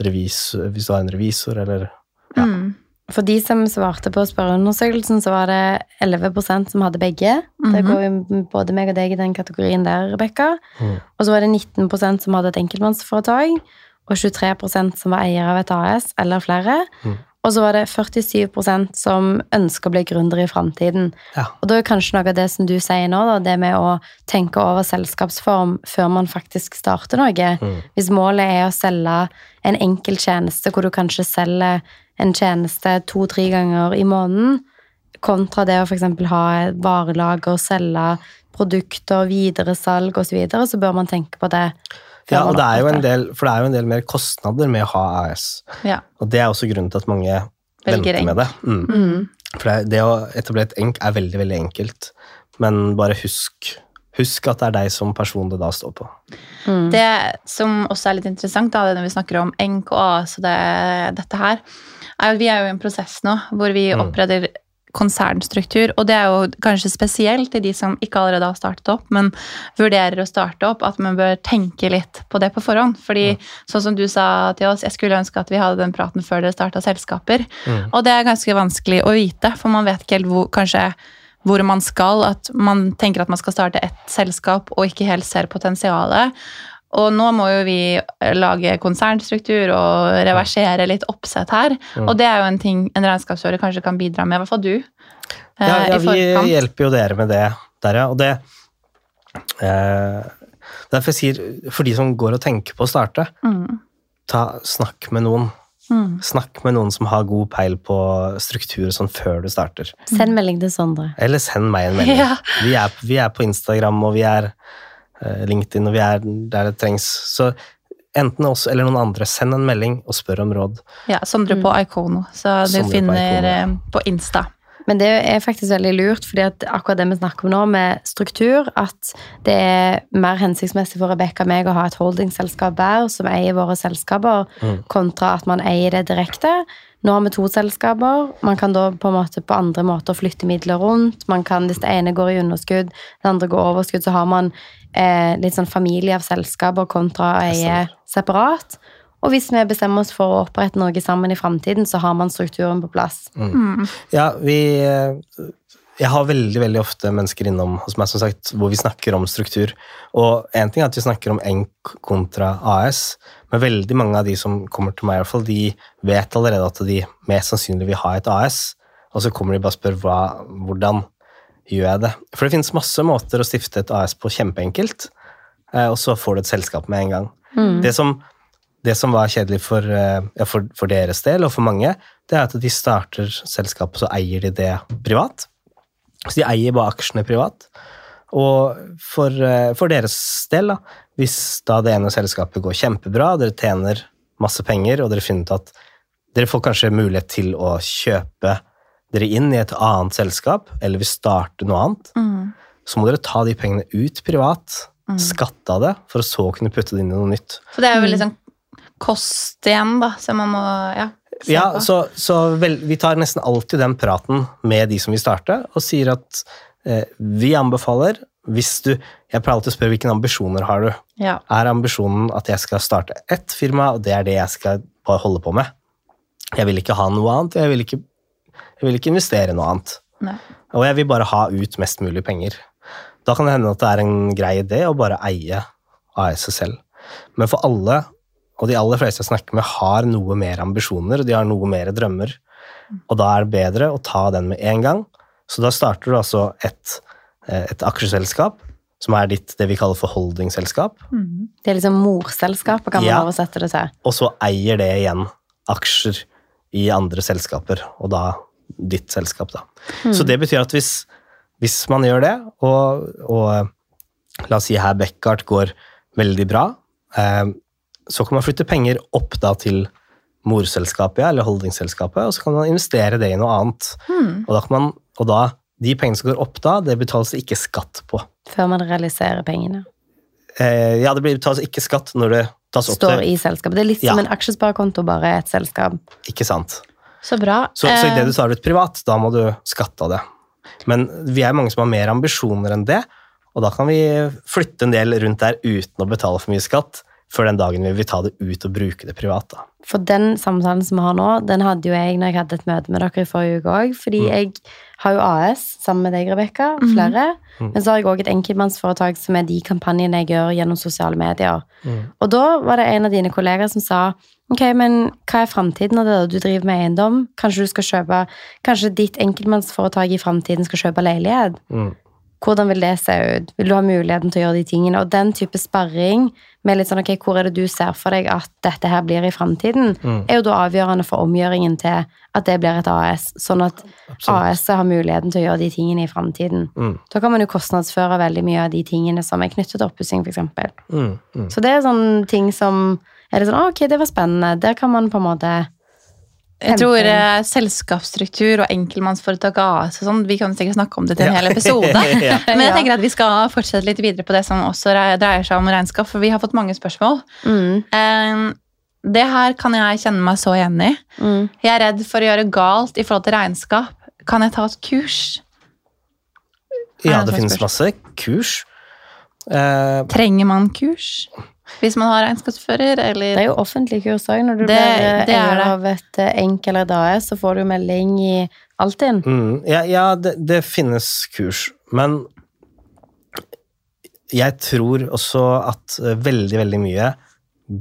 revis, hvis du har en revisor, eller Ja. Mm. For de som svarte på spørreundersøkelsen, så var det 11% som hadde begge. Det Mhm. går jo både meg og deg i den kategorien der, Rebekka. Mm. Og så var det 19% som hadde et enkeltmannsforetak, og 23% som var eier av et AS eller flere. Mm. Og så var det 47% som ønsker å bli gründer i framtiden. Ja. Og da er kanskje noe av det som du sier nå, da, det med å tenke over selskapsform før man faktisk starter noe. Mm. Hvis målet er å selge en enkel tjeneste hvor du kanskje selger en tjeneste to-tre ganger i måneden, kontra det å f.eks. ha et varelager, selge produkter, videresalg osv., så, videre, så bør man tenke på det. Ja, og det er jo en del, for det er jo en del mer kostnader med å ha AS. Ja. Og det er også grunnen til at mange Velger venter med det. Mm. Mm. For det, det å etablere et enk er veldig, veldig enkelt. Men bare husk, husk at det er deg som person det da står på. Mm. Det som også er litt interessant, da, det når vi snakker om ENK og AS og det, dette her, er at vi er jo i en prosess nå hvor vi Mm. oppretter konsernstruktur. Og det er jo kanskje spesielt til de som ikke allerede har startet opp, men vurderer å starte opp, at man bør tenke litt på det på forhånd. Fordi sånn som du sa til oss, jeg skulle ønske at vi hadde den praten før dere starta selskaper. Mm. Og det er ganske vanskelig å vite, for man vet ikke helt hvor, kanskje hvor man skal. At man tenker at man skal starte ett selskap og ikke helt ser potensialet. Og nå må jo vi lage konsernstruktur og reversere litt oppsett her. Mm. Og det er jo en ting en regnskapsfører kanskje kan bidra med, i hvert fall du. eh, Ja, ja vi hjelper jo dere med det der, ja. Og det eh, Derfor sier, for de som går og tenker på å starte, Mm. ta, snakk med noen. Mm. Snakk med noen som har god peil på struktur og sånn før du starter. Send melding til Sondre. Eller send meg en melding. Ja. Vi, er, vi er på Instagram, og vi er LinkedIn, og vi er der det trengs. Så enten oss eller noen andre, send en melding og spør om råd. Ja, Sondre på Icono, så du Sondre finner Icono. eh, på Insta. Men det er faktisk veldig lurt, fordi at akkurat det vi snakker om nå, med struktur, at det er mer hensiktsmessig for Rebekka og meg å ha et holdingselskap hver som eier våre selskaper, Mm. kontra at man eier det direkte. Nå har vi to selskaper. Man kan da på en måte på andre måter flytte midler rundt. Man kan, Hvis det ene går i underskudd, det andre går i overskudd, så har man eh, litt sånn familie av selskaper kontra å eie separat. Og hvis vi bestemmer oss for å opprette noe sammen i framtiden, så har man strukturen på plass. Mm. Ja, vi eh, Jeg har veldig veldig ofte mennesker innom hos meg som sagt, hvor vi snakker om struktur. Og én ting er at vi snakker om ENK kontra AS, men veldig mange av de som kommer til meg, i hvert fall, de vet allerede at de mest sannsynlig vil ha et AS. Og så kommer de bare og spør hva, hvordan gjør jeg det. For det finnes masse måter å stifte et AS på kjempeenkelt, eh, og så får du et selskap med en gang. Det som det som var kjedelig for, eh, ja, for, for deres del, og for mange, det er at de starter selskapet, så eier de det privat. Så de eier bare aksjene privat. Og for, eh, for deres del, da, hvis da det ene selskapet går kjempebra, dere tjener masse penger, og dere finner ut at dere får kanskje mulighet til å kjøpe dere inn i et annet selskap, eller vil starte noe annet, Mm. så må dere ta de pengene ut privat, skatte av det, for å så kunne putte det inn i noe nytt. Så det er jo veldig sånn kost igjen, da, så man må ja, se Ja, på. så, så vel, vi tar nesten alltid den praten med de som vil starte, og sier at eh, vi anbefaler hvis du Jeg pleier alltid å spørre hvilke ambisjoner har du. Ja. Er ambisjonen at jeg skal starte ett firma, og det er det jeg skal holde på med? Jeg vil ikke ha noe annet, jeg vil ikke, jeg vil ikke investere noe annet. Nei. Og jeg vil bare ha ut mest mulig penger. Da kan det hende at det er en grei idé å bare eie AS-et selv. Men for alle, og de aller fleste jeg snakker med, har noe mer ambisjoner, og de har noe mer drømmer. Og da er det bedre å ta den med en gang. Så da starter du altså et, eh, et aksjeselskap, som er ditt det vi kaller for holdingselskap, Mm. Det er liksom morselskapet, kan man Ja. oversette det til. og så eier det igjen aksjer i andre selskaper, og da ditt selskap, da. Så det betyr at hvis, hvis man gjør det, og, og la oss si her Beckhart går veldig bra, eh, så kan man flytte penger opp da til morselskapet eller holdingselskapet, og så kan man investere det i noe annet. Mm. Og da kan man, og da, de pengene som går opp da, det betales det ikke skatt på. Før man realiserer pengene. Eh, ja, det blir, tas ikke skatt når det tas opp Står til i selskapet. Det er litt Ja. som en aksjesparekonto, bare et selskap. Ikke sant. Så bra. Så, så Eh, idet du tar det ut privat, da må du skatte av det. Men vi er mange som har mer ambisjoner enn det, og da kan vi flytte en del rundt der uten å betale for mye skatt, før den dagen vi vil ta det ut og bruke det privat. da. For den samtalen som vi har nå, den hadde jo jeg når jeg hadde et møte med dere i forrige uke òg. Fordi Mm. jeg har jo AS sammen med deg, Rebekka. Mhm. Flere. Mm. Men så har jeg òg et enkeltmannsforetak som er de kampanjene jeg gjør gjennom sosiale medier. Mm. Og da var det en av dine kolleger som sa ok, men hva er framtiden av det? da? Du driver med eiendom. Kanskje du skal kjøpe, kanskje ditt enkeltmannsforetak i framtiden skal kjøpe leilighet? Mm. Hvordan vil det se ut? Vil du ha muligheten til å gjøre de tingene? Og den type sparring med litt sånn, ok, hvor er det du ser for deg at dette her blir i framtiden, Mm. er jo da avgjørende for omgjøringen til at det blir et AS, sånn at. AS har muligheten til å gjøre de tingene i framtiden. Mm. Da kan man jo kostnadsføre veldig mye av de tingene som er knyttet til oppussing, f.eks. Mm. Mm. Så det er sånne ting som er litt sånn, ok, det var spennende. Der kan man på en måte Jeg tror eh, selskapsstruktur og enkeltmannsforetak AS og sånn, vi kan sikkert snakke om det til en hel episode. Ja. Men jeg tenker at vi skal fortsette litt videre på det som også dreier seg om regnskap, for vi har fått mange spørsmål. mm, Eh, Det her kan jeg kjenne meg så igjen i. mm. Jeg er redd for å gjøre galt i forhold til regnskap. Kan jeg ta et kurs? Ja, det det finnes spørsmål? masse kurs. Eh, Trenger man kurs hvis man har regnskapsfører, Det er jo offentlige kurs òg. Når du Det- blir eh, det er eier det. av et eh, enk eller et AS, så får du melding i Altinn. mm, ja, ja det, det finnes kurs, men jeg tror også at eh, veldig, veldig mye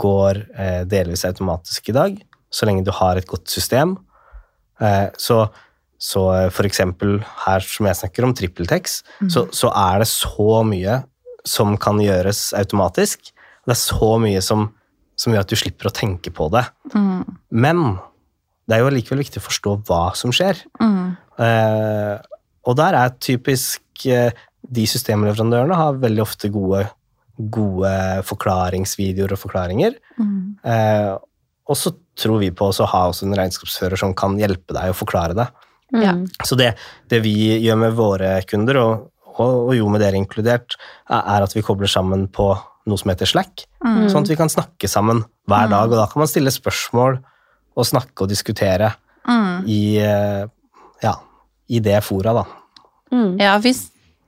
går eh, delvis automatisk i dag, så lenge du har et godt system. Eh, så, så eh, for eksempel her som jeg snakker om, TrippelTex, så, så er det så mye som kan gjøres automatisk. Det er så mye som, som gjør at du slipper å tenke på det. mm, Men det er jo likevel viktig å forstå hva som skjer. mm, Eh, og der er typisk eh, de systemleverandørene har veldig ofte gode, gode forklaringsvideoer og forklaringer. mm. Eh, og så tror vi på å ha også en regnskapsfører som kan hjelpe deg å forklare det. Mm. Så det, det vi gjør med våre kunder, og, og, og jo med dere inkludert, er, er at vi kobler sammen på noe som heter Slack, Mm. sånn at vi kan snakke sammen hver dag. Og da kan man stille spørsmål og snakke og diskutere Mm. i, eh, ja, i det fora, da. Mm. Ja, vi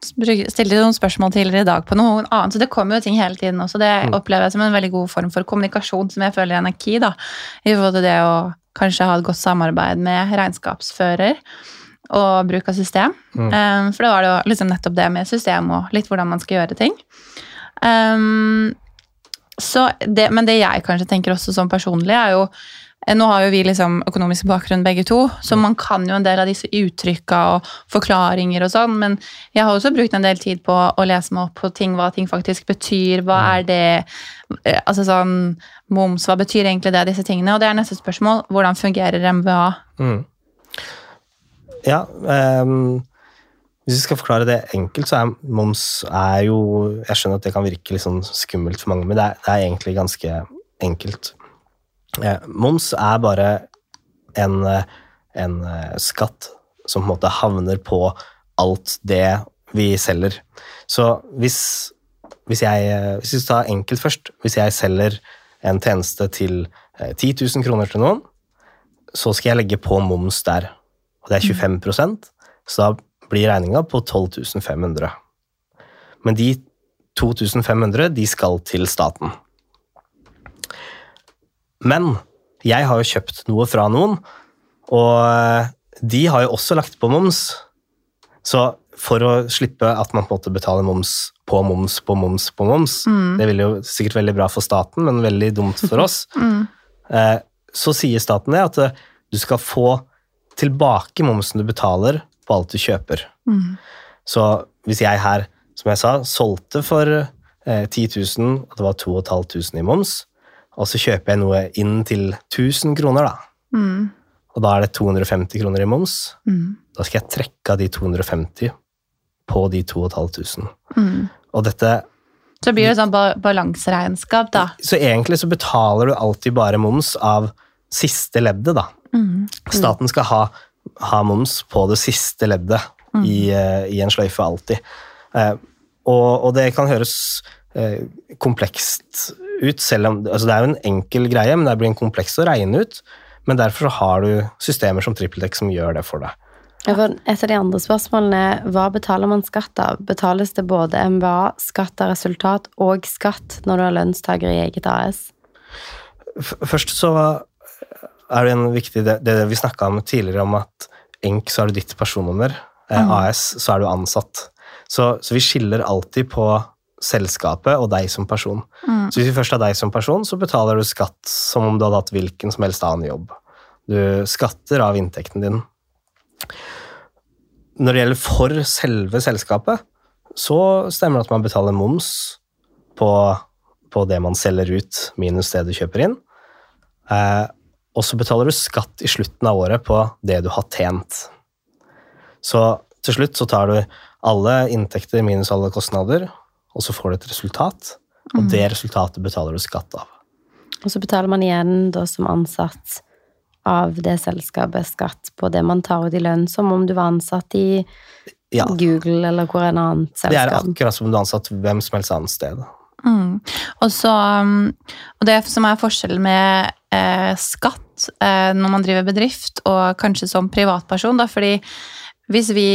stilte noen spørsmål tidligere i dag på noe annet, så det kommer jo ting hele tiden også. Det Mm. opplever jeg som en veldig god form for kommunikasjon som jeg føler er en key, da. I forhold til det å kanskje ha et godt samarbeid med regnskapsfører og bruk av system. Mm. Um, for det var det jo liksom nettopp det med system og litt hvordan man skal gjøre ting. Um, så det, men det jeg kanskje tenker også sånn personlig, er jo eh, nå har jo vi liksom økonomisk bakgrunn begge to, så man kan jo en del av disse uttrykka og forklaringer og sånn, men jeg har også brukt en del tid på å lese meg opp på ting, hva ting faktisk betyr, hva er det eh, Altså sånn moms, hva betyr egentlig det, disse tingene? Og det er neste spørsmål. Hvordan fungerer MVA? Mm. Ja, ehm, hvis vi skal forklare det enkelt, så er moms er jo Jeg skjønner at det kan virke litt sånn skummelt for mange, men det er, det er egentlig ganske enkelt. Eh, moms er bare en, eh, en eh, skatt som på en måte havner på alt det vi selger. Så hvis, hvis jeg eh, Hvis vi tar enkelt først Hvis jeg selger en tjeneste til eh, 10 000 kroner til noen, så skal jeg legge på moms der. Og det er 25% så da blir regninga på 12 500. Men de 2500 de skal til staten. Men jeg har jo kjøpt noe fra noen, og de har jo også lagt på moms. Så for å slippe at man på en måte betaler moms på moms på moms på moms, Mm. det ville jo sikkert veldig bra for staten, men veldig dumt for oss, Mm. eh, så sier staten det at eh, du skal få tilbake momsen du betaler på alt du kjøper. Mm. Så hvis jeg her, som jeg sa, solgte for eh, 10 000, og det var 2500 i moms, og så kjøper jeg noe inn til 1000 kroner, da, Mm. og da er det 250 kroner i moms, Mm. da skal jeg trekke av de 250 på de 2500. Mm. Og dette Så blir det sånn ba balanseregnskap, da. Så egentlig så betaler du alltid bare moms av siste leddet, da. Mm. Staten skal ha, ha moms på det siste leddet i, eh, i en sløyfe alltid. Eh, og, og det kan høres eh, komplekst ut, selv om altså Det er jo en enkel greie, men det blir en kompleks å regne ut. Men derfor har du systemer som TrippelTex som gjør det for deg. Et av de andre spørsmålene er hva betaler man skatt av? Betales det både MBA, skatt av resultat og skatt når du er lønnstaker i eget AS? Først så er det en viktig det, det vi snakka om tidligere, om at ENK så er du ditt personnummer, Mm. AS så er du ansatt. Så, så vi skiller alltid på selskapet og deg som person. Så hvis vi først har deg som person, så betaler du skatt som om du hadde hatt hvilken som helst annen jobb. Du skatter av inntekten din. Når det gjelder for selve selskapet, så stemmer det at man betaler moms på, på det man selger ut, minus det du kjøper inn. Eh, og så betaler du skatt i slutten av året på det du har tjent. Så til slutt så tar du alle inntekter minus alle kostnader, og så får du et resultat, og det resultatet betaler du skatt av. Og så betaler man igjen da som ansatt av det selskapet skatt på det man tar ut i lønn, som om du var ansatt i Ja, Google eller hvor en annet det er akkurat som om du er ansatt hvem som helst annet sted. Mm. Og, så, um, og det som er forskjellen med eh, skatt eh, når man driver bedrift, og kanskje som privatperson, da, fordi hvis vi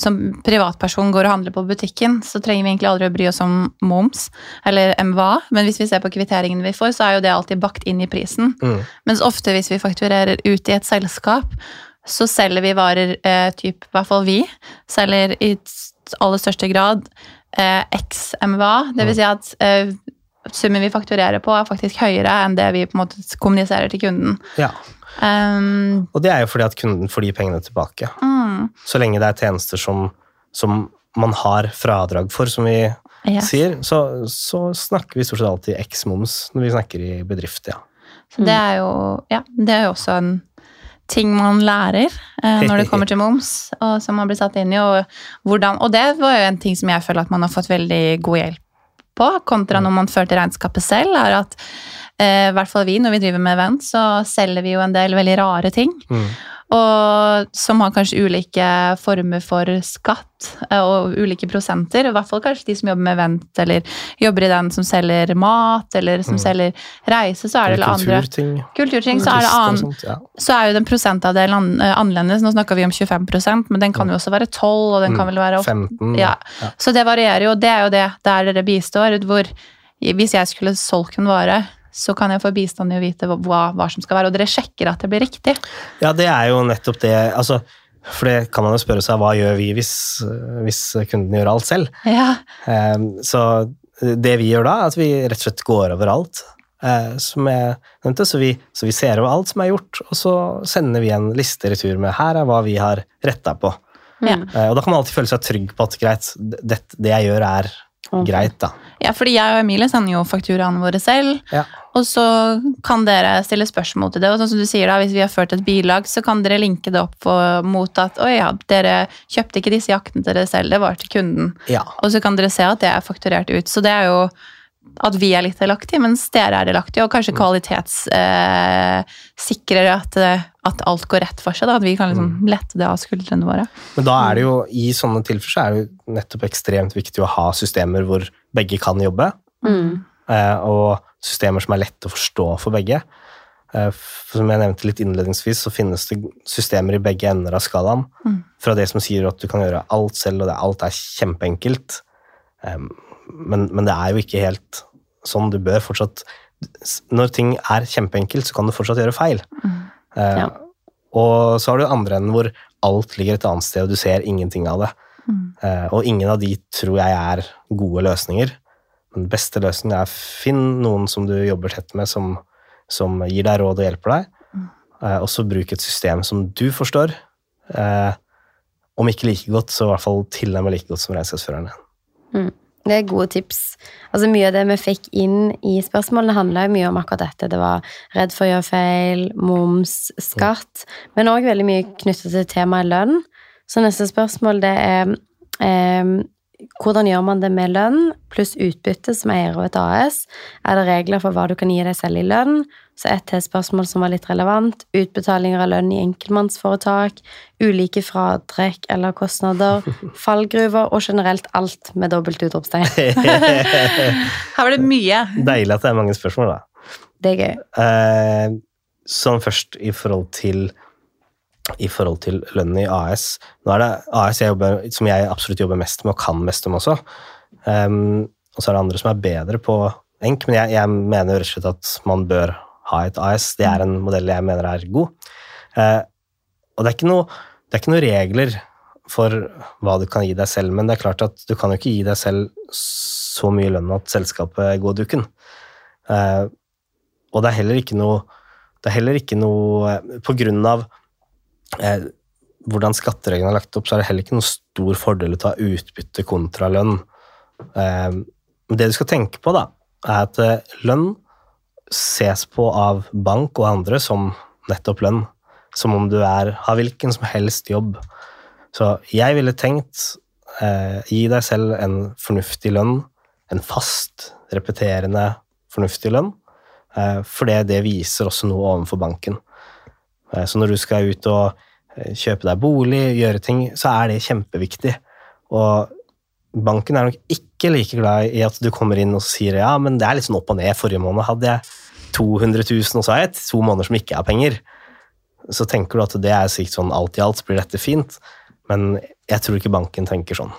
som privatperson går og handler på butikken, så trenger vi egentlig aldri å bry oss om moms eller MVA, men hvis vi ser på kvitteringene vi får, så er jo det alltid bakt inn i prisen. Mm. Mens ofte hvis vi fakturerer ut i et selskap, så selger vi varer, eh, typ, i hvert fall vi, selger i aller største grad eh, x MVA. Det vil si at eh, summen vi fakturerer på er faktisk høyere enn det vi på en måte kommuniserer til kunden. Ja. Um, Og det er jo fordi at kunden får de pengene tilbake. mm, Så lenge det er tjenester som, som man har fradrag for, som vi yes. sier, så, så snakker vi stort sett alltid eks-moms når vi snakker i bedrift, ja. Så det er jo ja, det er jo også en ting man lærer eh, når det kommer til moms, og som man blir satt inn i. Og, hvordan, og det var jo en ting som jeg føler at man har fått veldig god hjelp på, kontra når man førte regnskapet selv, er at eh, i hvert fall vi, når vi driver med event, så selger vi jo en del veldig rare ting. Mm. Og som har kanskje ulike former for skatt eh, og ulike prosenter. I hvert fall kanskje de som jobber med vent, eller jobber i den som selger mat, eller som Mm. selger reise, så er det det andre kulturting. kulturting. Så er, det annen, sånt, ja. så er jo den prosentandelen an- eh, annerledes. Nå snakker vi om 25% men den kan jo også være 12, og den kan Mm. vel være 15. ja. Ja. Så det varierer jo. Det er jo det der dere bistår. Hvor hvis jeg skulle solgt en vare, så kan jeg få bistand i å vite hva, hva som skal være. Og dere sjekker at det blir riktig. Ja, det er jo nettopp det. Altså, for det kan man jo spørre seg, hva gjør vi hvis, hvis kunden gjør alt selv? Ja. Eh, Så det vi gjør da, er at vi rett og slett går over alt. eh, Som jeg nevnte, så vi, så vi ser over alt som er gjort, og så sender vi en liste i retur med her er hva vi har retta på. Ja. Eh, Og da kan man alltid føle seg trygg på at greit, det, det jeg gjør er greit, da. ja, fordi jeg og Emilie sender jo fakturaene våre selv. Ja. Og så kan dere stille spørsmål til det. Og sånn som du sier da, Hvis vi har ført et bilag, så kan dere linke det opp for, mot at oi, ja, dere kjøpte ikke disse jaktene til dere selv, det var til kunden. Ja. Og så kan dere se at det er fakturert ut. Så det er jo at vi er litt delaktige, mens dere er delaktige, og kanskje kvalitetssikrer eh, at, eh, at alt går rett for seg. Da, at vi kan liksom lette det av skuldrene våre. Men da er det jo, i sånne tilfeller så er det jo nettopp ekstremt viktig å ha systemer hvor begge kan jobbe, Mm. Eh, og systemer som er lett å forstå for begge. Eh, Som jeg nevnte litt innledningsvis, så finnes det systemer i begge ender av skalaen. Mm. Fra det som sier at du kan gjøre alt selv, og det, alt er kjempeenkelt. Men, men det er jo ikke helt sånn. Du bør fortsatt Når ting er kjempeenkelt, så kan du fortsatt gjøre feil. Mm. Ja. Og så har du andre enden hvor alt ligger et annet sted, og du ser ingenting av det. Mm. Eh, og ingen av de tror jeg er gode løsninger. Den beste løsningen er finn noen som du jobber tett med, som, som gir deg råd og hjelper deg. Eh, og så bruk et system som du forstår. Eh, om ikke like godt, så i hvert fall tilnærmet like godt som regnskapsførerne. Det er gode tips. Altså Mye av det vi fikk inn i spørsmålene, handla mye om akkurat dette. Det var redd for å gjøre feil, moms, skatt, men òg veldig mye knyttet til temaet lønn. Så neste spørsmål det er eh, hvordan gjør man det med lønn pluss utbytte som eier av et AS? Er det regler for hva du kan gi deg selv i lønn? Så et til spørsmål som var litt relevant. Utbetalinger av lønn i enkeltmannsforetak, ulike fratrekk eller kostnader, fallgruver og generelt alt med dobbelt utropstegn. Her var det mye. Deilig at det er mange spørsmål, da. Det er gøy. Eh, sånn først i forhold til i forhold til lønnen i AS. Nå er det AS jeg jobber, som jeg absolutt jobber mest med og kan mest om også. Um, og så er det andre som er bedre på enk, men jeg, jeg mener rett og slett at man bør ha et AS. Det er en modell jeg mener er god. Uh, og det er, noe, det er ikke noen regler for hva du kan gi deg selv, men det er klart at du kan jo ikke gi deg selv så mye lønn at selskapet går dukken. Uh, og det er heller ikke noe det er heller ikke noe På grunn av eh, hvordan skattereglene er lagt opp, så er det heller ikke noen stor fordel å ta utbytte kontra lønn. Eh, det du skal tenke på, da, er at eh, lønn ses på av bank og andre som nettopp lønn. Som om du er, har hvilken som helst jobb. Så jeg ville tenkt eh, gi deg selv en fornuftig lønn. En fast, repeterende, fornuftig lønn. Eh, for det viser også noe overfor banken. Eh, så når du skal ut og eh, kjøpe deg bolig, gjøre ting, så er det kjempeviktig. Og banken er nok ikke like glad i at du kommer inn og sier ja, men det er litt sånn opp og ned. Forrige måned hadde jeg 200 000, og så har jeg to måneder som ikke har penger. Så tenker du at det er sikkert sånn alt i alt så blir dette fint, men jeg tror ikke banken tenker sånn.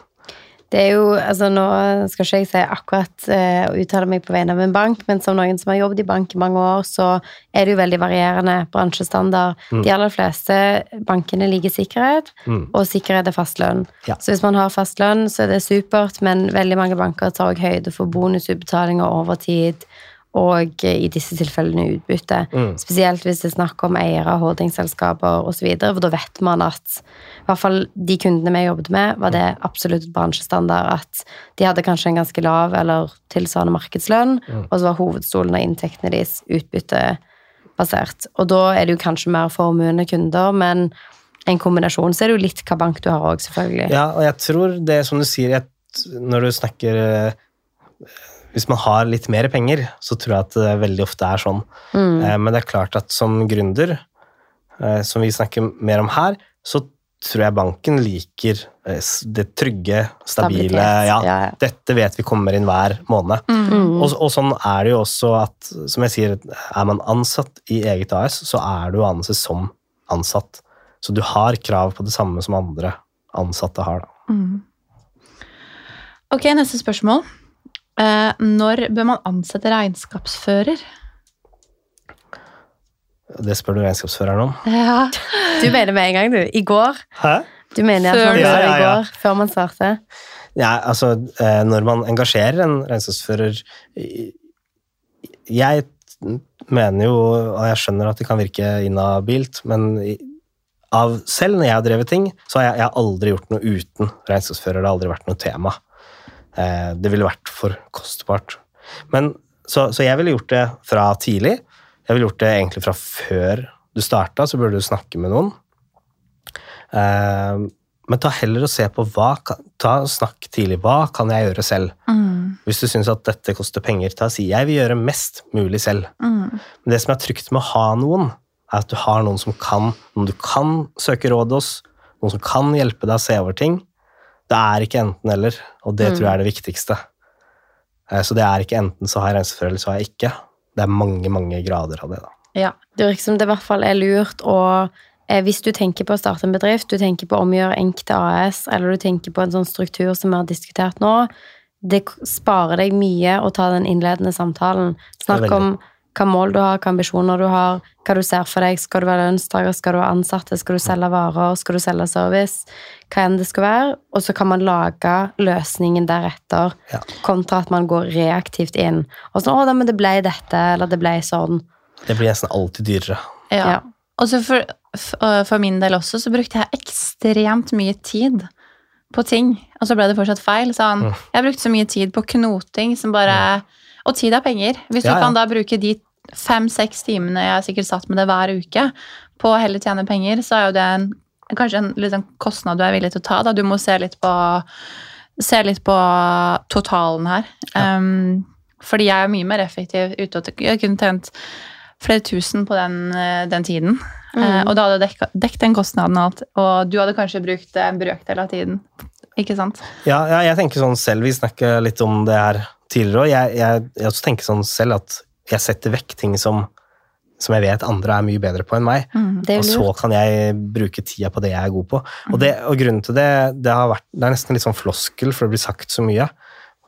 Det er jo, altså Nå skal ikke jeg si akkurat uh, og uttale meg på vegne av en bank, men som noen som har jobbet i bank i mange år, så er det jo veldig varierende bransjestandard. Mm. De aller fleste bankene liker sikkerhet, mm. og sikkerhet er fastlønn. Ja. Så hvis man har fastlønn, så er det supert, men veldig mange banker tar også høyde for bonusutbetalinger over tid og i disse tilfellene utbytte. Mm. Spesielt hvis det er snakk om eiere, holdingselskaper osv. For da vet man at i hvert fall de kundene vi jobbet med, var det absolutt bransjestandard at de hadde kanskje en ganske lav eller tilsvarende markedslønn, mm. og så var hovedstolen av inntektene deres utbyttebasert. Og da er det jo kanskje mer formuende kunder, men en kombinasjon så er det jo litt hva bank du har òg, selvfølgelig. Ja, og jeg tror det som du sier, når du snakker hvis man har litt mer penger, så tror jeg at det veldig ofte er sånn. Mm. Eh, men det er klart at som gründer, eh, som vi snakker mer om her, så tror jeg banken liker eh, det trygge, stabile ja, ja, dette vet vi kommer inn hver måned. Mm. Og, og, sånn er det jo også at, som jeg sier, er man ansatt i eget AS, så er du ansett som ansatt. Så du har krav på det samme som andre ansatte har, da. Mm. Ok, neste spørsmål. Eh, når bør man ansette regnskapsfører? Det spør du regnskapsføreren om. Ja. Du mener med en gang, du. I går. Hæ? Du mener at man ja, ja. i går, før man svarte? Ja, altså, eh, når man engasjerer en regnskapsfører Jeg mener jo, og jeg skjønner at det kan virke inhabilt, men av selv når jeg har drevet ting, så har jeg, jeg har aldri gjort noe uten regnskapsfører. Det har aldri vært noe tema. Eh, det ville vært for kostbart. Men, så, så, jeg ville gjort det fra tidlig. Jeg ville gjort det egentlig fra før du starta, så burde du snakke med noen. Eh, men ta heller og se på hva ta Snakk tidlig. Hva kan jeg gjøre selv? Mm. Hvis du syns at dette koster penger, ta og si jeg vil gjøre mest mulig selv. Mm. Men det som er trygt med å ha noen, er at du har noen som kan, noen du kan søke råd hos, noen som kan hjelpe deg å se over ting, det er ikke enten-eller, og det mm. tror jeg er det viktigste. Eh, så det er ikke enten så har jeg rensefører, eller så har jeg ikke. Det er mange, mange grader av det. da. Ja, Det virker som det i hvert fall er lurt å eh, Hvis du tenker på å starte en bedrift, du tenker på å omgjøre Enk til AS, eller du tenker på en sånn struktur som vi har diskutert nå, det sparer deg mye å ta den innledende samtalen. Snakk om hva mål du har, hva ambisjoner du har, hva du ser for deg. Skal du være lønnstaker, skal du være ansatte, skal du selge varer, skal du selge service? Hva enn det skal være. Og så kan man lage løsningen deretter, ja. kontra at man går reaktivt inn. Og sånn 'Å, da, men det ble dette', eller 'det ble sånn'. Det blir nesten alltid dyrere. Ja. ja. Og så for, for, min del også, så brukte jeg ekstremt mye tid på ting, og så ble det fortsatt feil. Sånn, mm. Jeg brukte så mye tid på knoting som bare mm og tid er penger. Hvis du ja, ja. kan da bruke de fem-seks timene jeg har sikkert satt med det hver uke, på å heller tjene penger, så er jo det en, kanskje en liksom, kostnad du er villig til å ta. Da. Du må se litt på se litt på totalen her. Um, fordi jeg er mye mer effektiv ute. og Jeg kunne tjent flere tusen på den, eh, den tiden. Eh, og da hadde jeg dekket den kostnaden og alt. Og du hadde kanskje brukt en brøkdel av tiden. Ikke sant? Ja, ja, jeg tenker sånn selv, vi snakker litt om det her tidligere, og jeg, jeg, jeg også tenker sånn selv at jeg setter vekk ting som, som jeg vet andre er mye bedre på enn meg. Er Og så kan jeg bruke tida på det jeg er god på. Og, det, og grunnen til det, det, har vært, det er nesten litt sånn floskel, for det blir sagt så mye.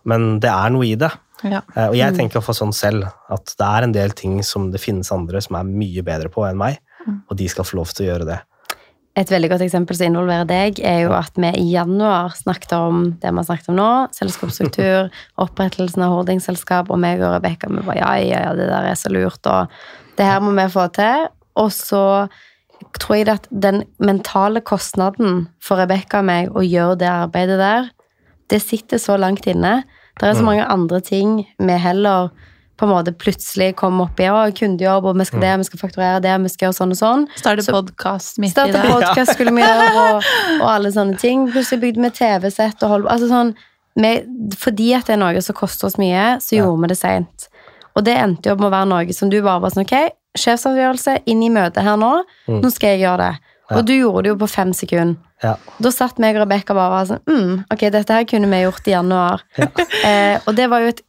Men det er noe i det. Ja. Eh, Og jeg tenker for sånn selv at det er en del ting som det finnes andre som er mye bedre på enn meg, og de skal få lov til å gjøre det. Et veldig godt eksempel som involverer deg, er jo at vi i januar snakket om det vi har snakket om nå. Selskapsstruktur, opprettelsen av holdingselskap, og meg og Rebekka vi bare ja, ja, ja, det der er så lurt, og det her må vi få til. Og så tror jeg at den mentale kostnaden for Rebekka og meg å gjøre det arbeidet der, det sitter så langt inne. Det er så mange andre ting vi heller på en måte plutselig kom opp i. Å, kundejobb, og vi skal det, vi skal fakturere det, vi skal gjøre sånn og sånn. Starte Så- podkast midt i det. podkast skulle vi gjøre, og, og alle sånne ting. Plutselig bygde vi TV-sett og holdt altså sånn, vi, Fordi at det er noe som koster oss mye, så Ja. gjorde vi det seint. Og det endte jo opp med å være noe som du bare var sånn Ok, sjefsavgjørelse, inn i møtet her nå. Mm. Nå skal jeg gjøre det. Ja. Og du gjorde det jo på fem sekunder. Ja. Da satt meg og Rebekka bare og var sånn mm, Ok, dette her kunne vi gjort i januar. Eh, og det var jo et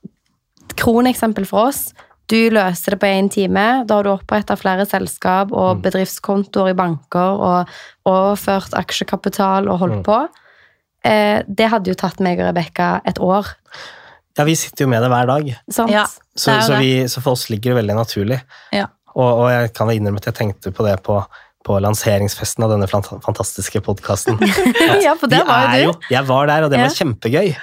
kroneksempel for oss. Du løser det på én time. Da har du oppretta flere selskap og bedriftskontoer i banker og overført aksjekapital og holdt Mm. på. Eh, det hadde jo tatt meg og Rebekka et år. ja, vi sitter jo med det hver dag, Ja. så, Det så, vi, så for oss ligger det veldig naturlig. Ja. Og, og jeg kan innrømme at jeg tenkte på det på, på lanseringsfesten av denne fantastiske podkasten. ja, for der var jo du. Jeg var der, og det Ja. var kjempegøy.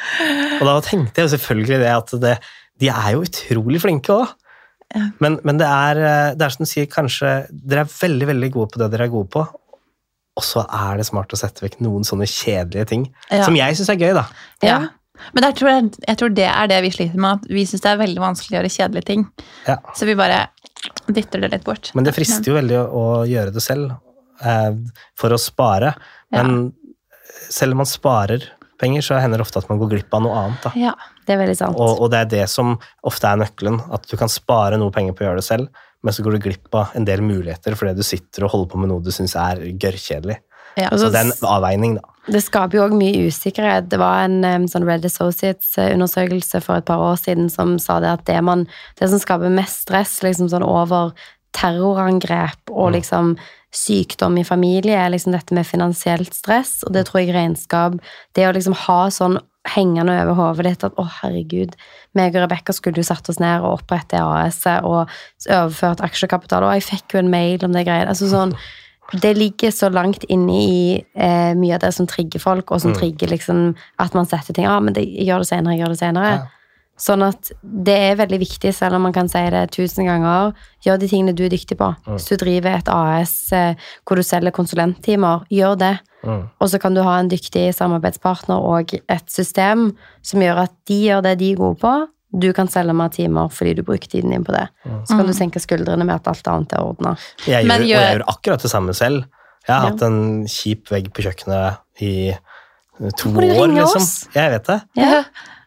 Og da tenkte jeg jo selvfølgelig det at det, de er jo utrolig flinke òg. Ja. Men, men det, er, eh, det er som du sier, kanskje Dere er veldig veldig gode på det dere er gode på. Og så er det smart å sette vekk noen sånne kjedelige ting. Ja. Som jeg syns er gøy, da. Ja. Men der tror jeg, jeg tror det er det vi sliter med, at vi syns det er veldig vanskelig å gjøre kjedelige ting. Ja. Så vi bare dytter det litt bort. Men det frister jo veldig å, å gjøre det selv eh, for å spare. Men selv om man sparer penger, så hender det ofte at man går glipp av noe annet. Da. Ja. Det er veldig sant. Og, og det er det som ofte er nøkkelen. At du kan spare noe penger på å gjøre det selv, men så går du glipp av en del muligheter fordi du sitter og holder på med noe du syns er gørrkjedelig. Ja. Så så- det er en avveining, da. Det skaper jo òg mye usikkerhet. Det var en um, sånn Red Associates-undersøkelse for et par år siden som sa det at det, man, det som skaper mest stress liksom sånn over terrorangrep og Mm. liksom sykdom i familie, er liksom dette med finansielt stress. Og det tror jeg regnskap Det å liksom ha sånn hengende over hodet ditt at å, herregud, meg og Rebekka skulle jo satt oss ned og opprette AS-et og overført aksjekapital, og jeg fikk jo en mail om det greiene. Altså sånn det ligger så langt inne i eh, mye av det som trigger folk, og som Mm. trigger liksom at man setter ting ah, men det, jeg gjør det senere, jeg gjør det senere. Ja. Sånn at det er veldig viktig, selv om man kan si det tusen ganger, gjør de tingene du er dyktig på. Mm. Hvis du driver et AS eh, hvor du selger konsulenttimer, gjør det. Mm. Og så kan du ha en dyktig samarbeidspartner og et system som gjør at de gjør det de er gode på. Du kan selge mer timer fordi du bruker tiden din på det. Mm. Så kan du senke skuldrene med at alt annet er ordna. Jeg gjør, Og gjør- jeg gjør akkurat det samme selv. Jeg har Ja. hatt en kjip vegg på kjøkkenet i eh, to år, liksom. oss? Jeg vet det. Ja,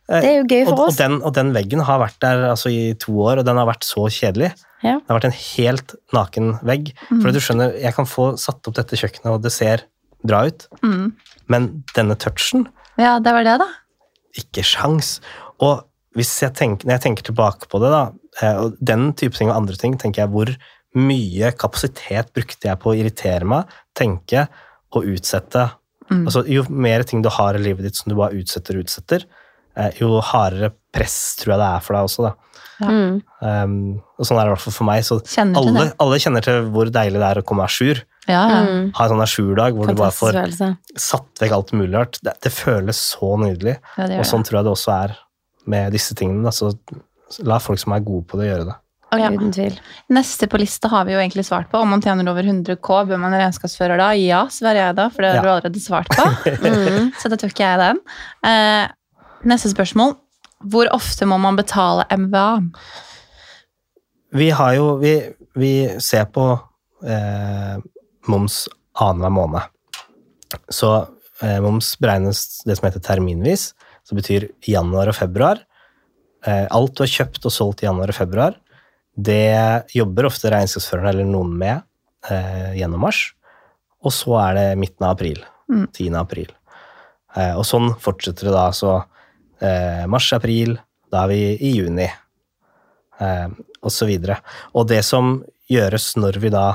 det er jo gøy Og, for og, oss. den, og den veggen har vært der altså, i to år, og den har vært så kjedelig. Ja. Det har vært en helt naken vegg. For du skjønner, jeg kan få satt opp dette kjøkkenet, og det ser bra ut, Mm. men denne touchen ja, det var det, da. ikke sjans. Og hvis jeg tenker, når jeg tenker tilbake på det, da, eh, og den type ting og andre ting, tenker jeg hvor mye kapasitet brukte jeg på å irritere meg, tenke og utsette. Mm. Altså, jo mer ting du har i livet ditt som du bare utsetter og utsetter, eh, jo hardere press tror jeg det er for deg også. Da. Ja. Mm. Um, og sånn er det i hvert fall for meg. Så Kjenner alle, alle kjenner til hvor deilig det er å komme à jour. Ja, ja. Mm. Ha en sånn ajourdag hvor Fantastisk du bare får følelse. satt vekk alt mulig rart. Det, det føles så nydelig. ja det Og sånn tror jeg det også er med disse tingene. Da. Så la folk som er gode på det, gjøre det. Ja. Uten tvil. Neste på lista har vi jo egentlig svart på. Om man tjener over 100 K, bør man regnskapsfører da? Ja, svarer jeg da, for det har Ja. du allerede svart på. Mm. Så da tok jeg den. Eh, neste spørsmål. Hvor ofte må man betale MVA? Vi har jo Vi, vi ser på eh, moms annenhver måned. Så eh, moms beregnes det som heter terminvis. som betyr januar og februar. Eh, alt du har kjøpt og solgt i januar og februar, det jobber ofte regnskapsføreren eller noen med eh, gjennom mars. Og så er det midten av april. Mm. 10. april. Eh, og sånn fortsetter det da. Så eh, mars-april, da er vi i juni, eh, og så. Og det som gjøres når vi da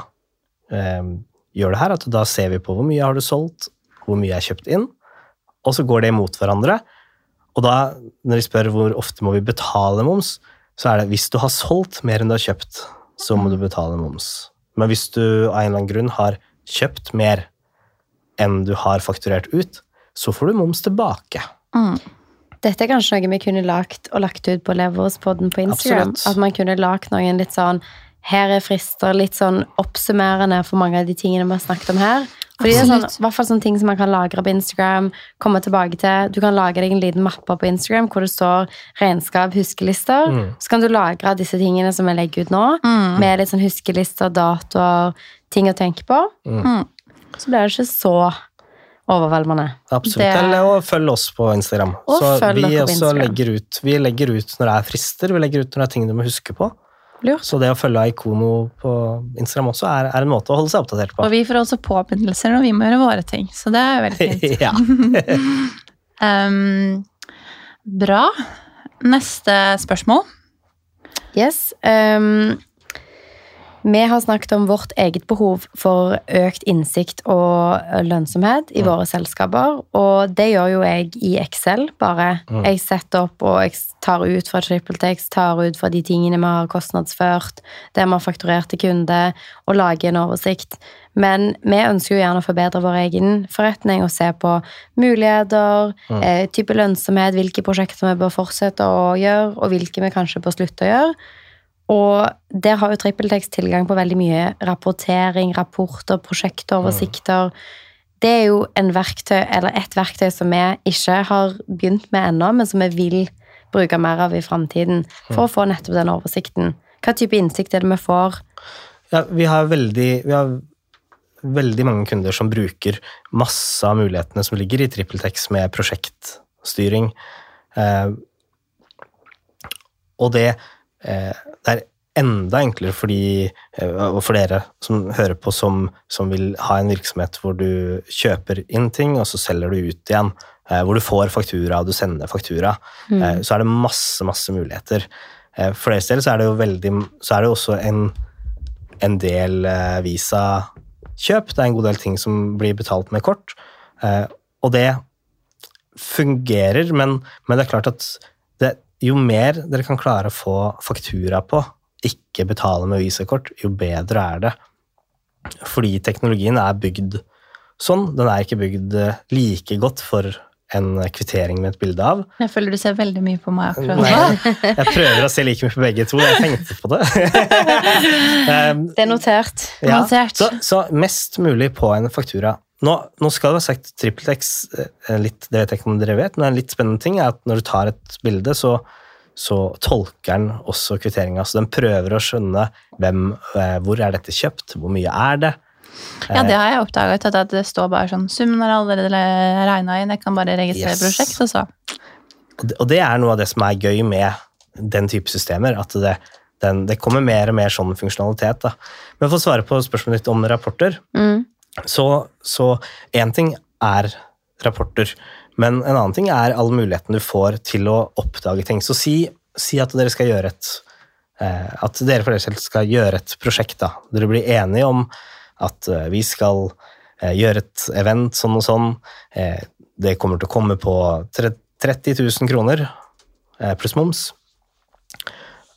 eh, gjør det her, at da ser vi på hvor mye har du solgt, hvor mye er kjøpt inn, og så går det mot hverandre. Og da, når de spør hvor ofte må vi betale moms, så er det hvis du har solgt mer enn du har kjøpt, så må du betale moms. Men hvis du av en eller annen grunn har kjøpt mer enn du har fakturert ut, så får du moms tilbake. Mm. Dette er kanskje noe vi kunne lagt og lagt ut på Leverspodden på Instagram. Absolutt. At man kunne lagt noen litt sånn her er frister, litt sånn oppsummerende for mange av de tingene vi har snakket om her. Fordi det er sånn, hvert fall sånne ting som man kan lagre på Instagram, komme tilbake til. Du kan lage deg en liten mappe på Instagram hvor det står regnskap, huskelister. Mm. Så kan du lagre disse tingene som vi legger ut nå, Mm. med litt sånn huskelister, datoer, ting å tenke på. Mm. Så blir det ikke så overveldende. Absolutt. Det- Eller og følg oss på Instagram. Og så følg vi dere på Instagram. legger ut, vi legger ut når det er frister, vi legger ut når det er ting du må huske på. Lurt. Så det å følge Ikono på Instagram også er, er en måte å holde seg oppdatert på. Og vi får også påminnelser når vi må gjøre våre ting, så det er veldig fint. Um, bra. Neste spørsmål. Yes. ehm, vi har snakket om vårt eget behov for økt innsikt og lønnsomhet i Mm. våre selskaper, og det gjør jo jeg i Excel, bare. Mm. Jeg setter opp og jeg tar ut fra TrippelTex, tar ut fra de tingene vi har kostnadsført, det vi har fakturert til kunde, og lager en oversikt. Men vi ønsker jo gjerne å forbedre vår egen forretning og se på muligheter, Mm. eh, type lønnsomhet, hvilke prosjekter vi bør fortsette å gjøre, og hvilke vi kanskje bør slutte å gjøre. Og der har jo TrippelTex tilgang på veldig mye rapportering, rapporter, prosjektoversikter. Det er jo en verktøy, eller et verktøy som vi ikke har begynt med ennå, men som vi vil bruke mer av i framtiden for å få nettopp den oversikten. Hva type innsikt er det vi får? ja, vi har veldig vi har veldig mange kunder som bruker masse av mulighetene som ligger i TrippelTex med prosjektstyring. Eh, og det, det er enda enklere for, de, eh, for dere som hører på, som, som vil ha en virksomhet hvor du kjøper inn ting, og så selger du ut igjen. eh, Hvor du får faktura, og du sender faktura. Eh, Så er det masse, masse muligheter. Eh, For deres del så er det jo veldig Så er det jo også en, en del eh, Visa-kjøp. Det er en god del ting som blir betalt med kort. Eh, Og det fungerer, men, men det er klart at jo mer dere kan klare å få faktura på, ikke betale med visakort, jo bedre er det. Fordi teknologien er bygd sånn. Den er ikke bygd eh, like godt for en kvittering med et bilde av. Jeg føler du ser veldig mye på meg akkurat nå. Jeg prøver å se like mye på begge to. Jeg tenkte på det. Um, Det er notert. ja, Notert. så, så mest mulig på en faktura. Nå, nå skal det være sagt TrippelTex eh, litt, det vet jeg ikke om dere vet, men en litt spennende ting er at når du tar et bilde, så, så tolker den også kvitteringa. Så den prøver å skjønne hvem, eh, hvor er dette kjøpt, hvor mye er det. Ja, det har jeg oppdaget, at det står bare sånn Summen er allerede regna inn, jeg kan bare registrere Yes. prosjekt, og så og det er noe av det som er gøy med den type systemer. At det, den, det kommer mer og mer sånn funksjonalitet. Da. Men for å svare på spørsmålet ditt om rapporter, Mm. Så, én ting er rapporter, men en annen ting er all muligheten du får til å oppdage ting. Så si, si at dere skal gjøre et eh, at dere for dere selv skal gjøre et prosjekt. da. Dere blir enige om at eh, vi skal eh, gjøre et event sånn og sånn. Det kommer til å komme på 30 000 kroner pluss moms.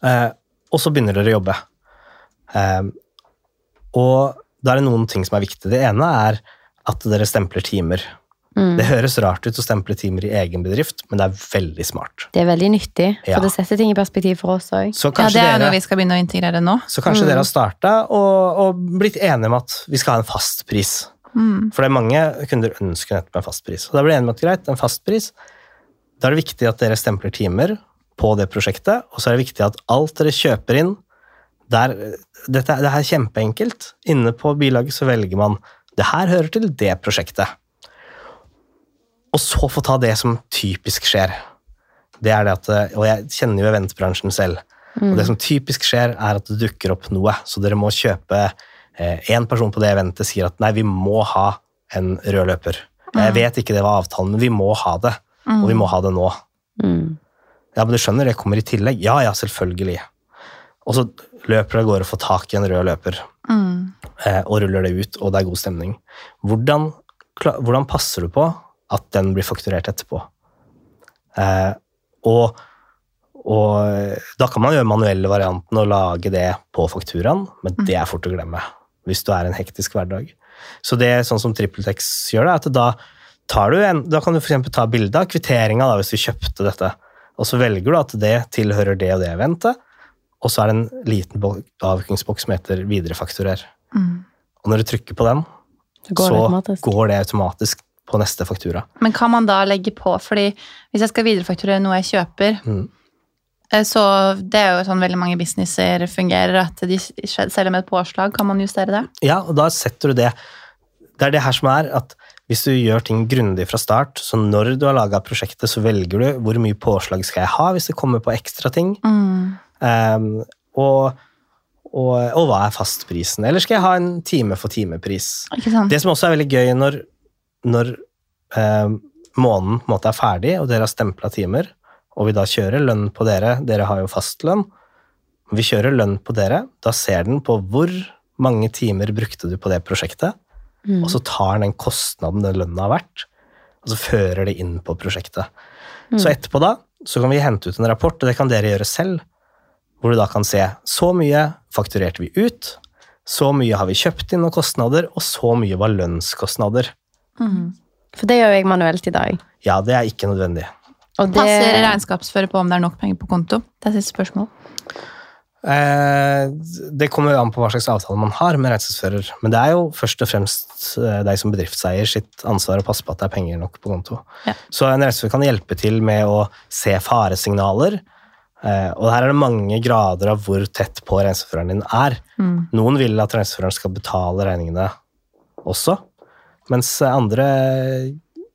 Og så begynner dere å jobbe. Og da er det noen ting som er viktig. Det ene er at dere stempler timer. Mm. Det høres rart ut å stemple timer i egen bedrift, men det er veldig smart. Det er veldig nyttig, for Ja. det setter ting i perspektiv for oss òg. Så Ja, det er dere, vi skal begynne å integrere nå. så kanskje dere har starta og, og blitt enige om at vi skal ha en fast pris. Mm. For det er mange kunder ønsker nettopp en fast pris. Og da blir det enige om at greit, en fast pris. Da er det viktig at dere stempler timer på det prosjektet, og så er det viktig at alt dere kjøper inn der, dette, det er kjempeenkelt. Inne på bilaget så velger man det her hører til det prosjektet. og så få ta det som typisk skjer. Det er det at, Og jeg kjenner jo eventbransjen selv. Og det som typisk skjer, er at det dukker opp noe. Så dere må kjøpe Én eh, person på det eventet sier at nei, vi må ha en rød løper. Jeg vet ikke det var avtalen, men vi må ha det. Og vi må ha det nå. Mm. Ja, men du skjønner, det kommer i tillegg. Ja, ja, selvfølgelig. Og så løper av gårde og får tak i en rød løper Mm. eh, og ruller det ut, og det er god stemning. Hvordan, hvordan passer du på at den blir fakturert etterpå? Eh, og, og da kan man gjøre manuelle varianten og lage det på fakturaen, men det er fort å glemme hvis du er en hektisk hverdag. Så det sånn som TrippelTex gjør, det, at da, tar du en, da kan du eksempel ta bilde av kvitteringa hvis du kjøpte dette, og så velger du at det tilhører det og det eventet, og så er det en liten bok- avviklingsboks som heter viderefakturer. Mm. Og når du trykker på den, går det så automatisk. går det automatisk på neste faktura. Men kan man da legge på, fordi hvis jeg skal viderefakturere noe jeg kjøper, Mm. eh, så det er jo sånn veldig mange businesser fungerer, at de selger med et påslag. Kan man justere det? Ja, og da setter du det Det er det her som er at hvis du gjør ting grundig fra start, så når du har laga prosjektet, så velger du hvor mye påslag skal jeg ha hvis det kommer på ekstra ting, Mm. Ehm, og, og, og hva er fastprisen? Eller skal jeg ha en time for time-pris? Det som også er veldig gøy når, når um, måneden på en måte er ferdig, og dere har stempla timer, og vi da kjører lønn på dere, dere har jo fastlønn, vi kjører lønn på dere, da ser den på hvor mange timer brukte du på det prosjektet, Mm. og så tar den den kostnaden den lønna har vært, og så fører det inn på prosjektet. Så etterpå da, så kan vi hente ut en rapport, og det kan dere gjøre selv, hvor du da kan se så mye fakturerte vi ut, så mye har vi kjøpt inn av kostnader, og så mye var lønnskostnader. Mm. For det gjør jeg manuelt i dag. Ja, det er ikke nødvendig. Og det, Passer regnskapsfører på om det er nok penger på konto? Det er siste spørsmål. Eh, det kommer jo an på hva slags avtale man har med regnskapsfører, men det er jo først og fremst eh, deg som bedriftseier sitt ansvar å passe på at det er penger nok på konto. Ja. Så en regnskapsfører kan hjelpe til med å se faresignaler, og her er det mange grader av hvor tett på regnskapsføreren din er. Mm. Noen vil at regnskapsføreren skal betale regningene også, mens andre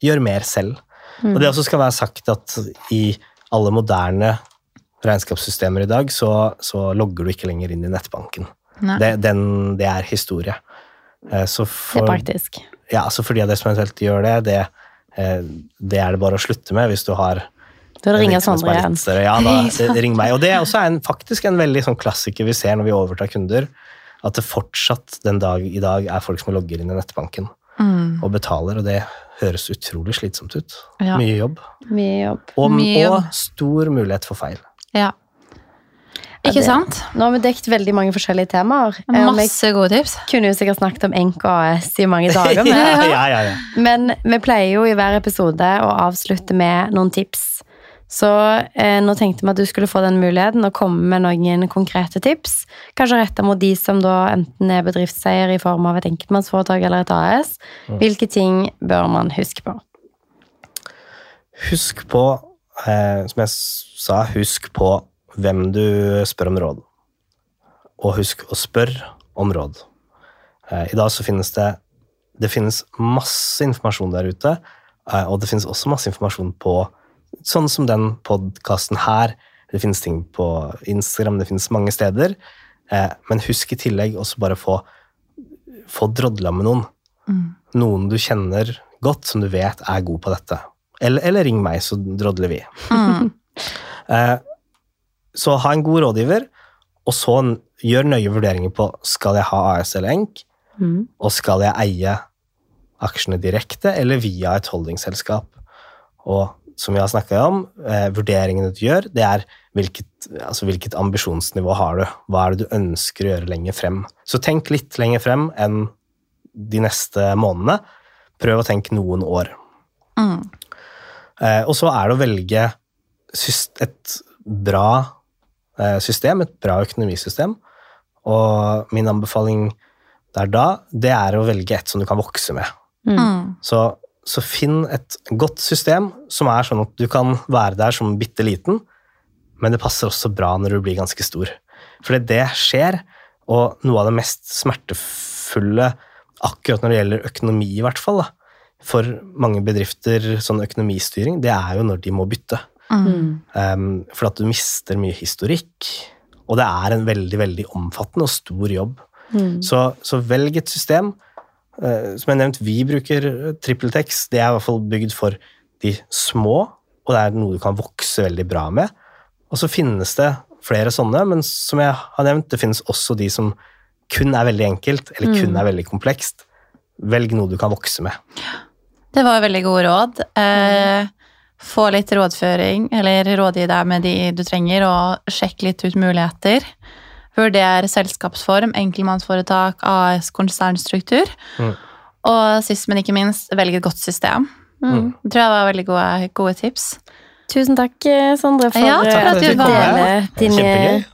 gjør mer selv. Og det også skal være sagt at i alle moderne regnskapssystemer i dag, så, så logger du ikke lenger inn i nettbanken. Det, den, det er historie. Eh, Så det er praktisk. ja, så for de av dere som eventuelt gjør det, det, eh, det er det bare å slutte med hvis du har Da ringer Sondre igjen. større. Ja, da, ring meg. Og det er også en, faktisk en veldig sånn klassiker vi ser når vi overtar kunder, at det fortsatt den dag i dag er folk som logger inn i nettbanken Mm. og betaler, og det høres utrolig slitsomt ut. Ja. Mye jobb. Mye jobb. Og, Mye jobb. og stor mulighet for feil. Ja. Ja, Ikke det- sant? Nå har vi dekket veldig mange forskjellige temaer. Eh, Masse gode tips. kunne jo sikkert snakket om NK AS i mange dager, ja, ja, ja, ja. men vi pleier jo i hver episode å avslutte med noen tips. Så eh, nå tenkte vi at du skulle få den muligheten å komme med noen konkrete tips. Kanskje retta mot de som da enten er bedriftseier i form av et enkeltmannsforetak eller et AS. Hvilke ting bør man huske på? Husk på, eh, som jeg sa, husk på hvem du spør om råd. Og husk å spørre om råd. Eh, I dag så finnes det det finnes masse informasjon der ute, eh, og det finnes også masse informasjon på sånn som den podkasten her. Det finnes ting på Instagram, det finnes mange steder. Eh, Men husk i tillegg også bare få, få drodla med noen. Mm. Noen du kjenner godt, som du vet er god på dette. Eller, eller ring meg, så drodler vi. Mm. Eh, Så ha en god rådgiver, og så gjør nøye vurderinger på skal jeg ha AS eller ENK, Mm. og skal jeg eie aksjene direkte eller via et holdingselskap. Og som vi har snakka om, eh, vurderingene du gjør, det er hvilket, altså hvilket ambisjonsnivå har du? Hva er det du ønsker å gjøre lenger frem? Så tenk litt lenger frem enn de neste månedene. Prøv å tenke noen år. Mm. Eh, og så er det å velge et bra eh, system, et bra økonomisystem. Og min anbefaling der da, det er å velge et som du kan vokse med. Mm. Så, så finn et godt system som er sånn at du kan være der som bitte liten, men det passer også bra når du blir ganske stor. For det skjer, og noe av det mest smertefulle akkurat når det gjelder økonomi, i hvert fall, da, for mange bedrifter, sånn økonomistyring, det er jo når de må bytte. Mm. Um, for at du mister mye historikk, og det er en veldig, veldig omfattende og stor jobb. Mm. Så, så velg et system. Eh, som jeg nevnt, vi bruker TrippelTex. Det er i hvert fall bygd for de små, og det er noe du kan vokse veldig bra med. Og så finnes det flere sånne, men som jeg har nevnt, det finnes også de som kun er veldig enkelt, eller kun Mm. er veldig komplekst. Velg noe du kan vokse med. Det var veldig gode råd. Eh, få litt rådføring, eller rådgi deg med de du trenger, og sjekk litt ut muligheter. Vurder selskapsform, enkeltmannsforetak, AS, konsernstruktur. Mm. Og sist, men ikke minst, velg et godt system. Mm. Det tror jeg var veldig gode, gode tips. Tusen takk, eh, Sondre, for Ja, takk for eh, at du deler dine,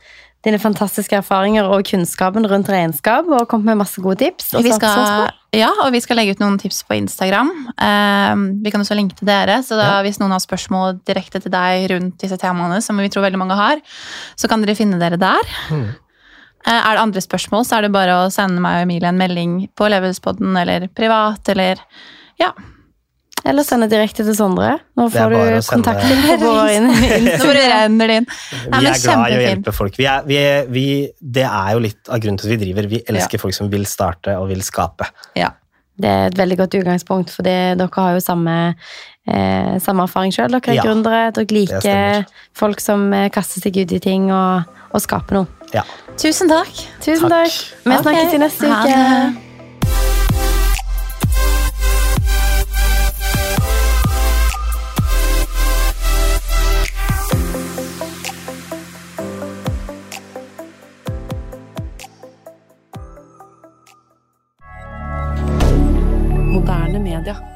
dine fantastiske erfaringer og kunnskapen rundt regnskap, og kom med masse gode tips. og Vi skal, ja, og vi skal legge ut noen tips på Instagram. Eh, vi kan også linke til dere, så da, Ja. hvis noen har spørsmål direkte til deg rundt disse temaene, som vi tror veldig mange har, så kan dere finne dere der. Mm. Eh, er det andre spørsmål, så er det bare å sende meg og Emilie en melding på Levelspodden eller privat, eller ja. Eller sende direkte til Sondre. Nå er får du kontakten på vår inn- Nå bare renner det inn. Nei, Vi er glad i å hjelpe folk. Vi er, vi er, vi, det er jo litt av grunnen til at vi driver. Vi elsker folk som vil starte og vil skape. Ja. Det er et veldig godt utgangspunkt, for dere har jo samme, eh, samme erfaring sjøl. Dere er Ja, gründere, dere liker folk som eh, kaster seg ut i ting og, og skaper noe. Ja. Tusen takk. Tusen Takk. takk. Vi okay. snakkes i neste ha uke. det. Moderne media.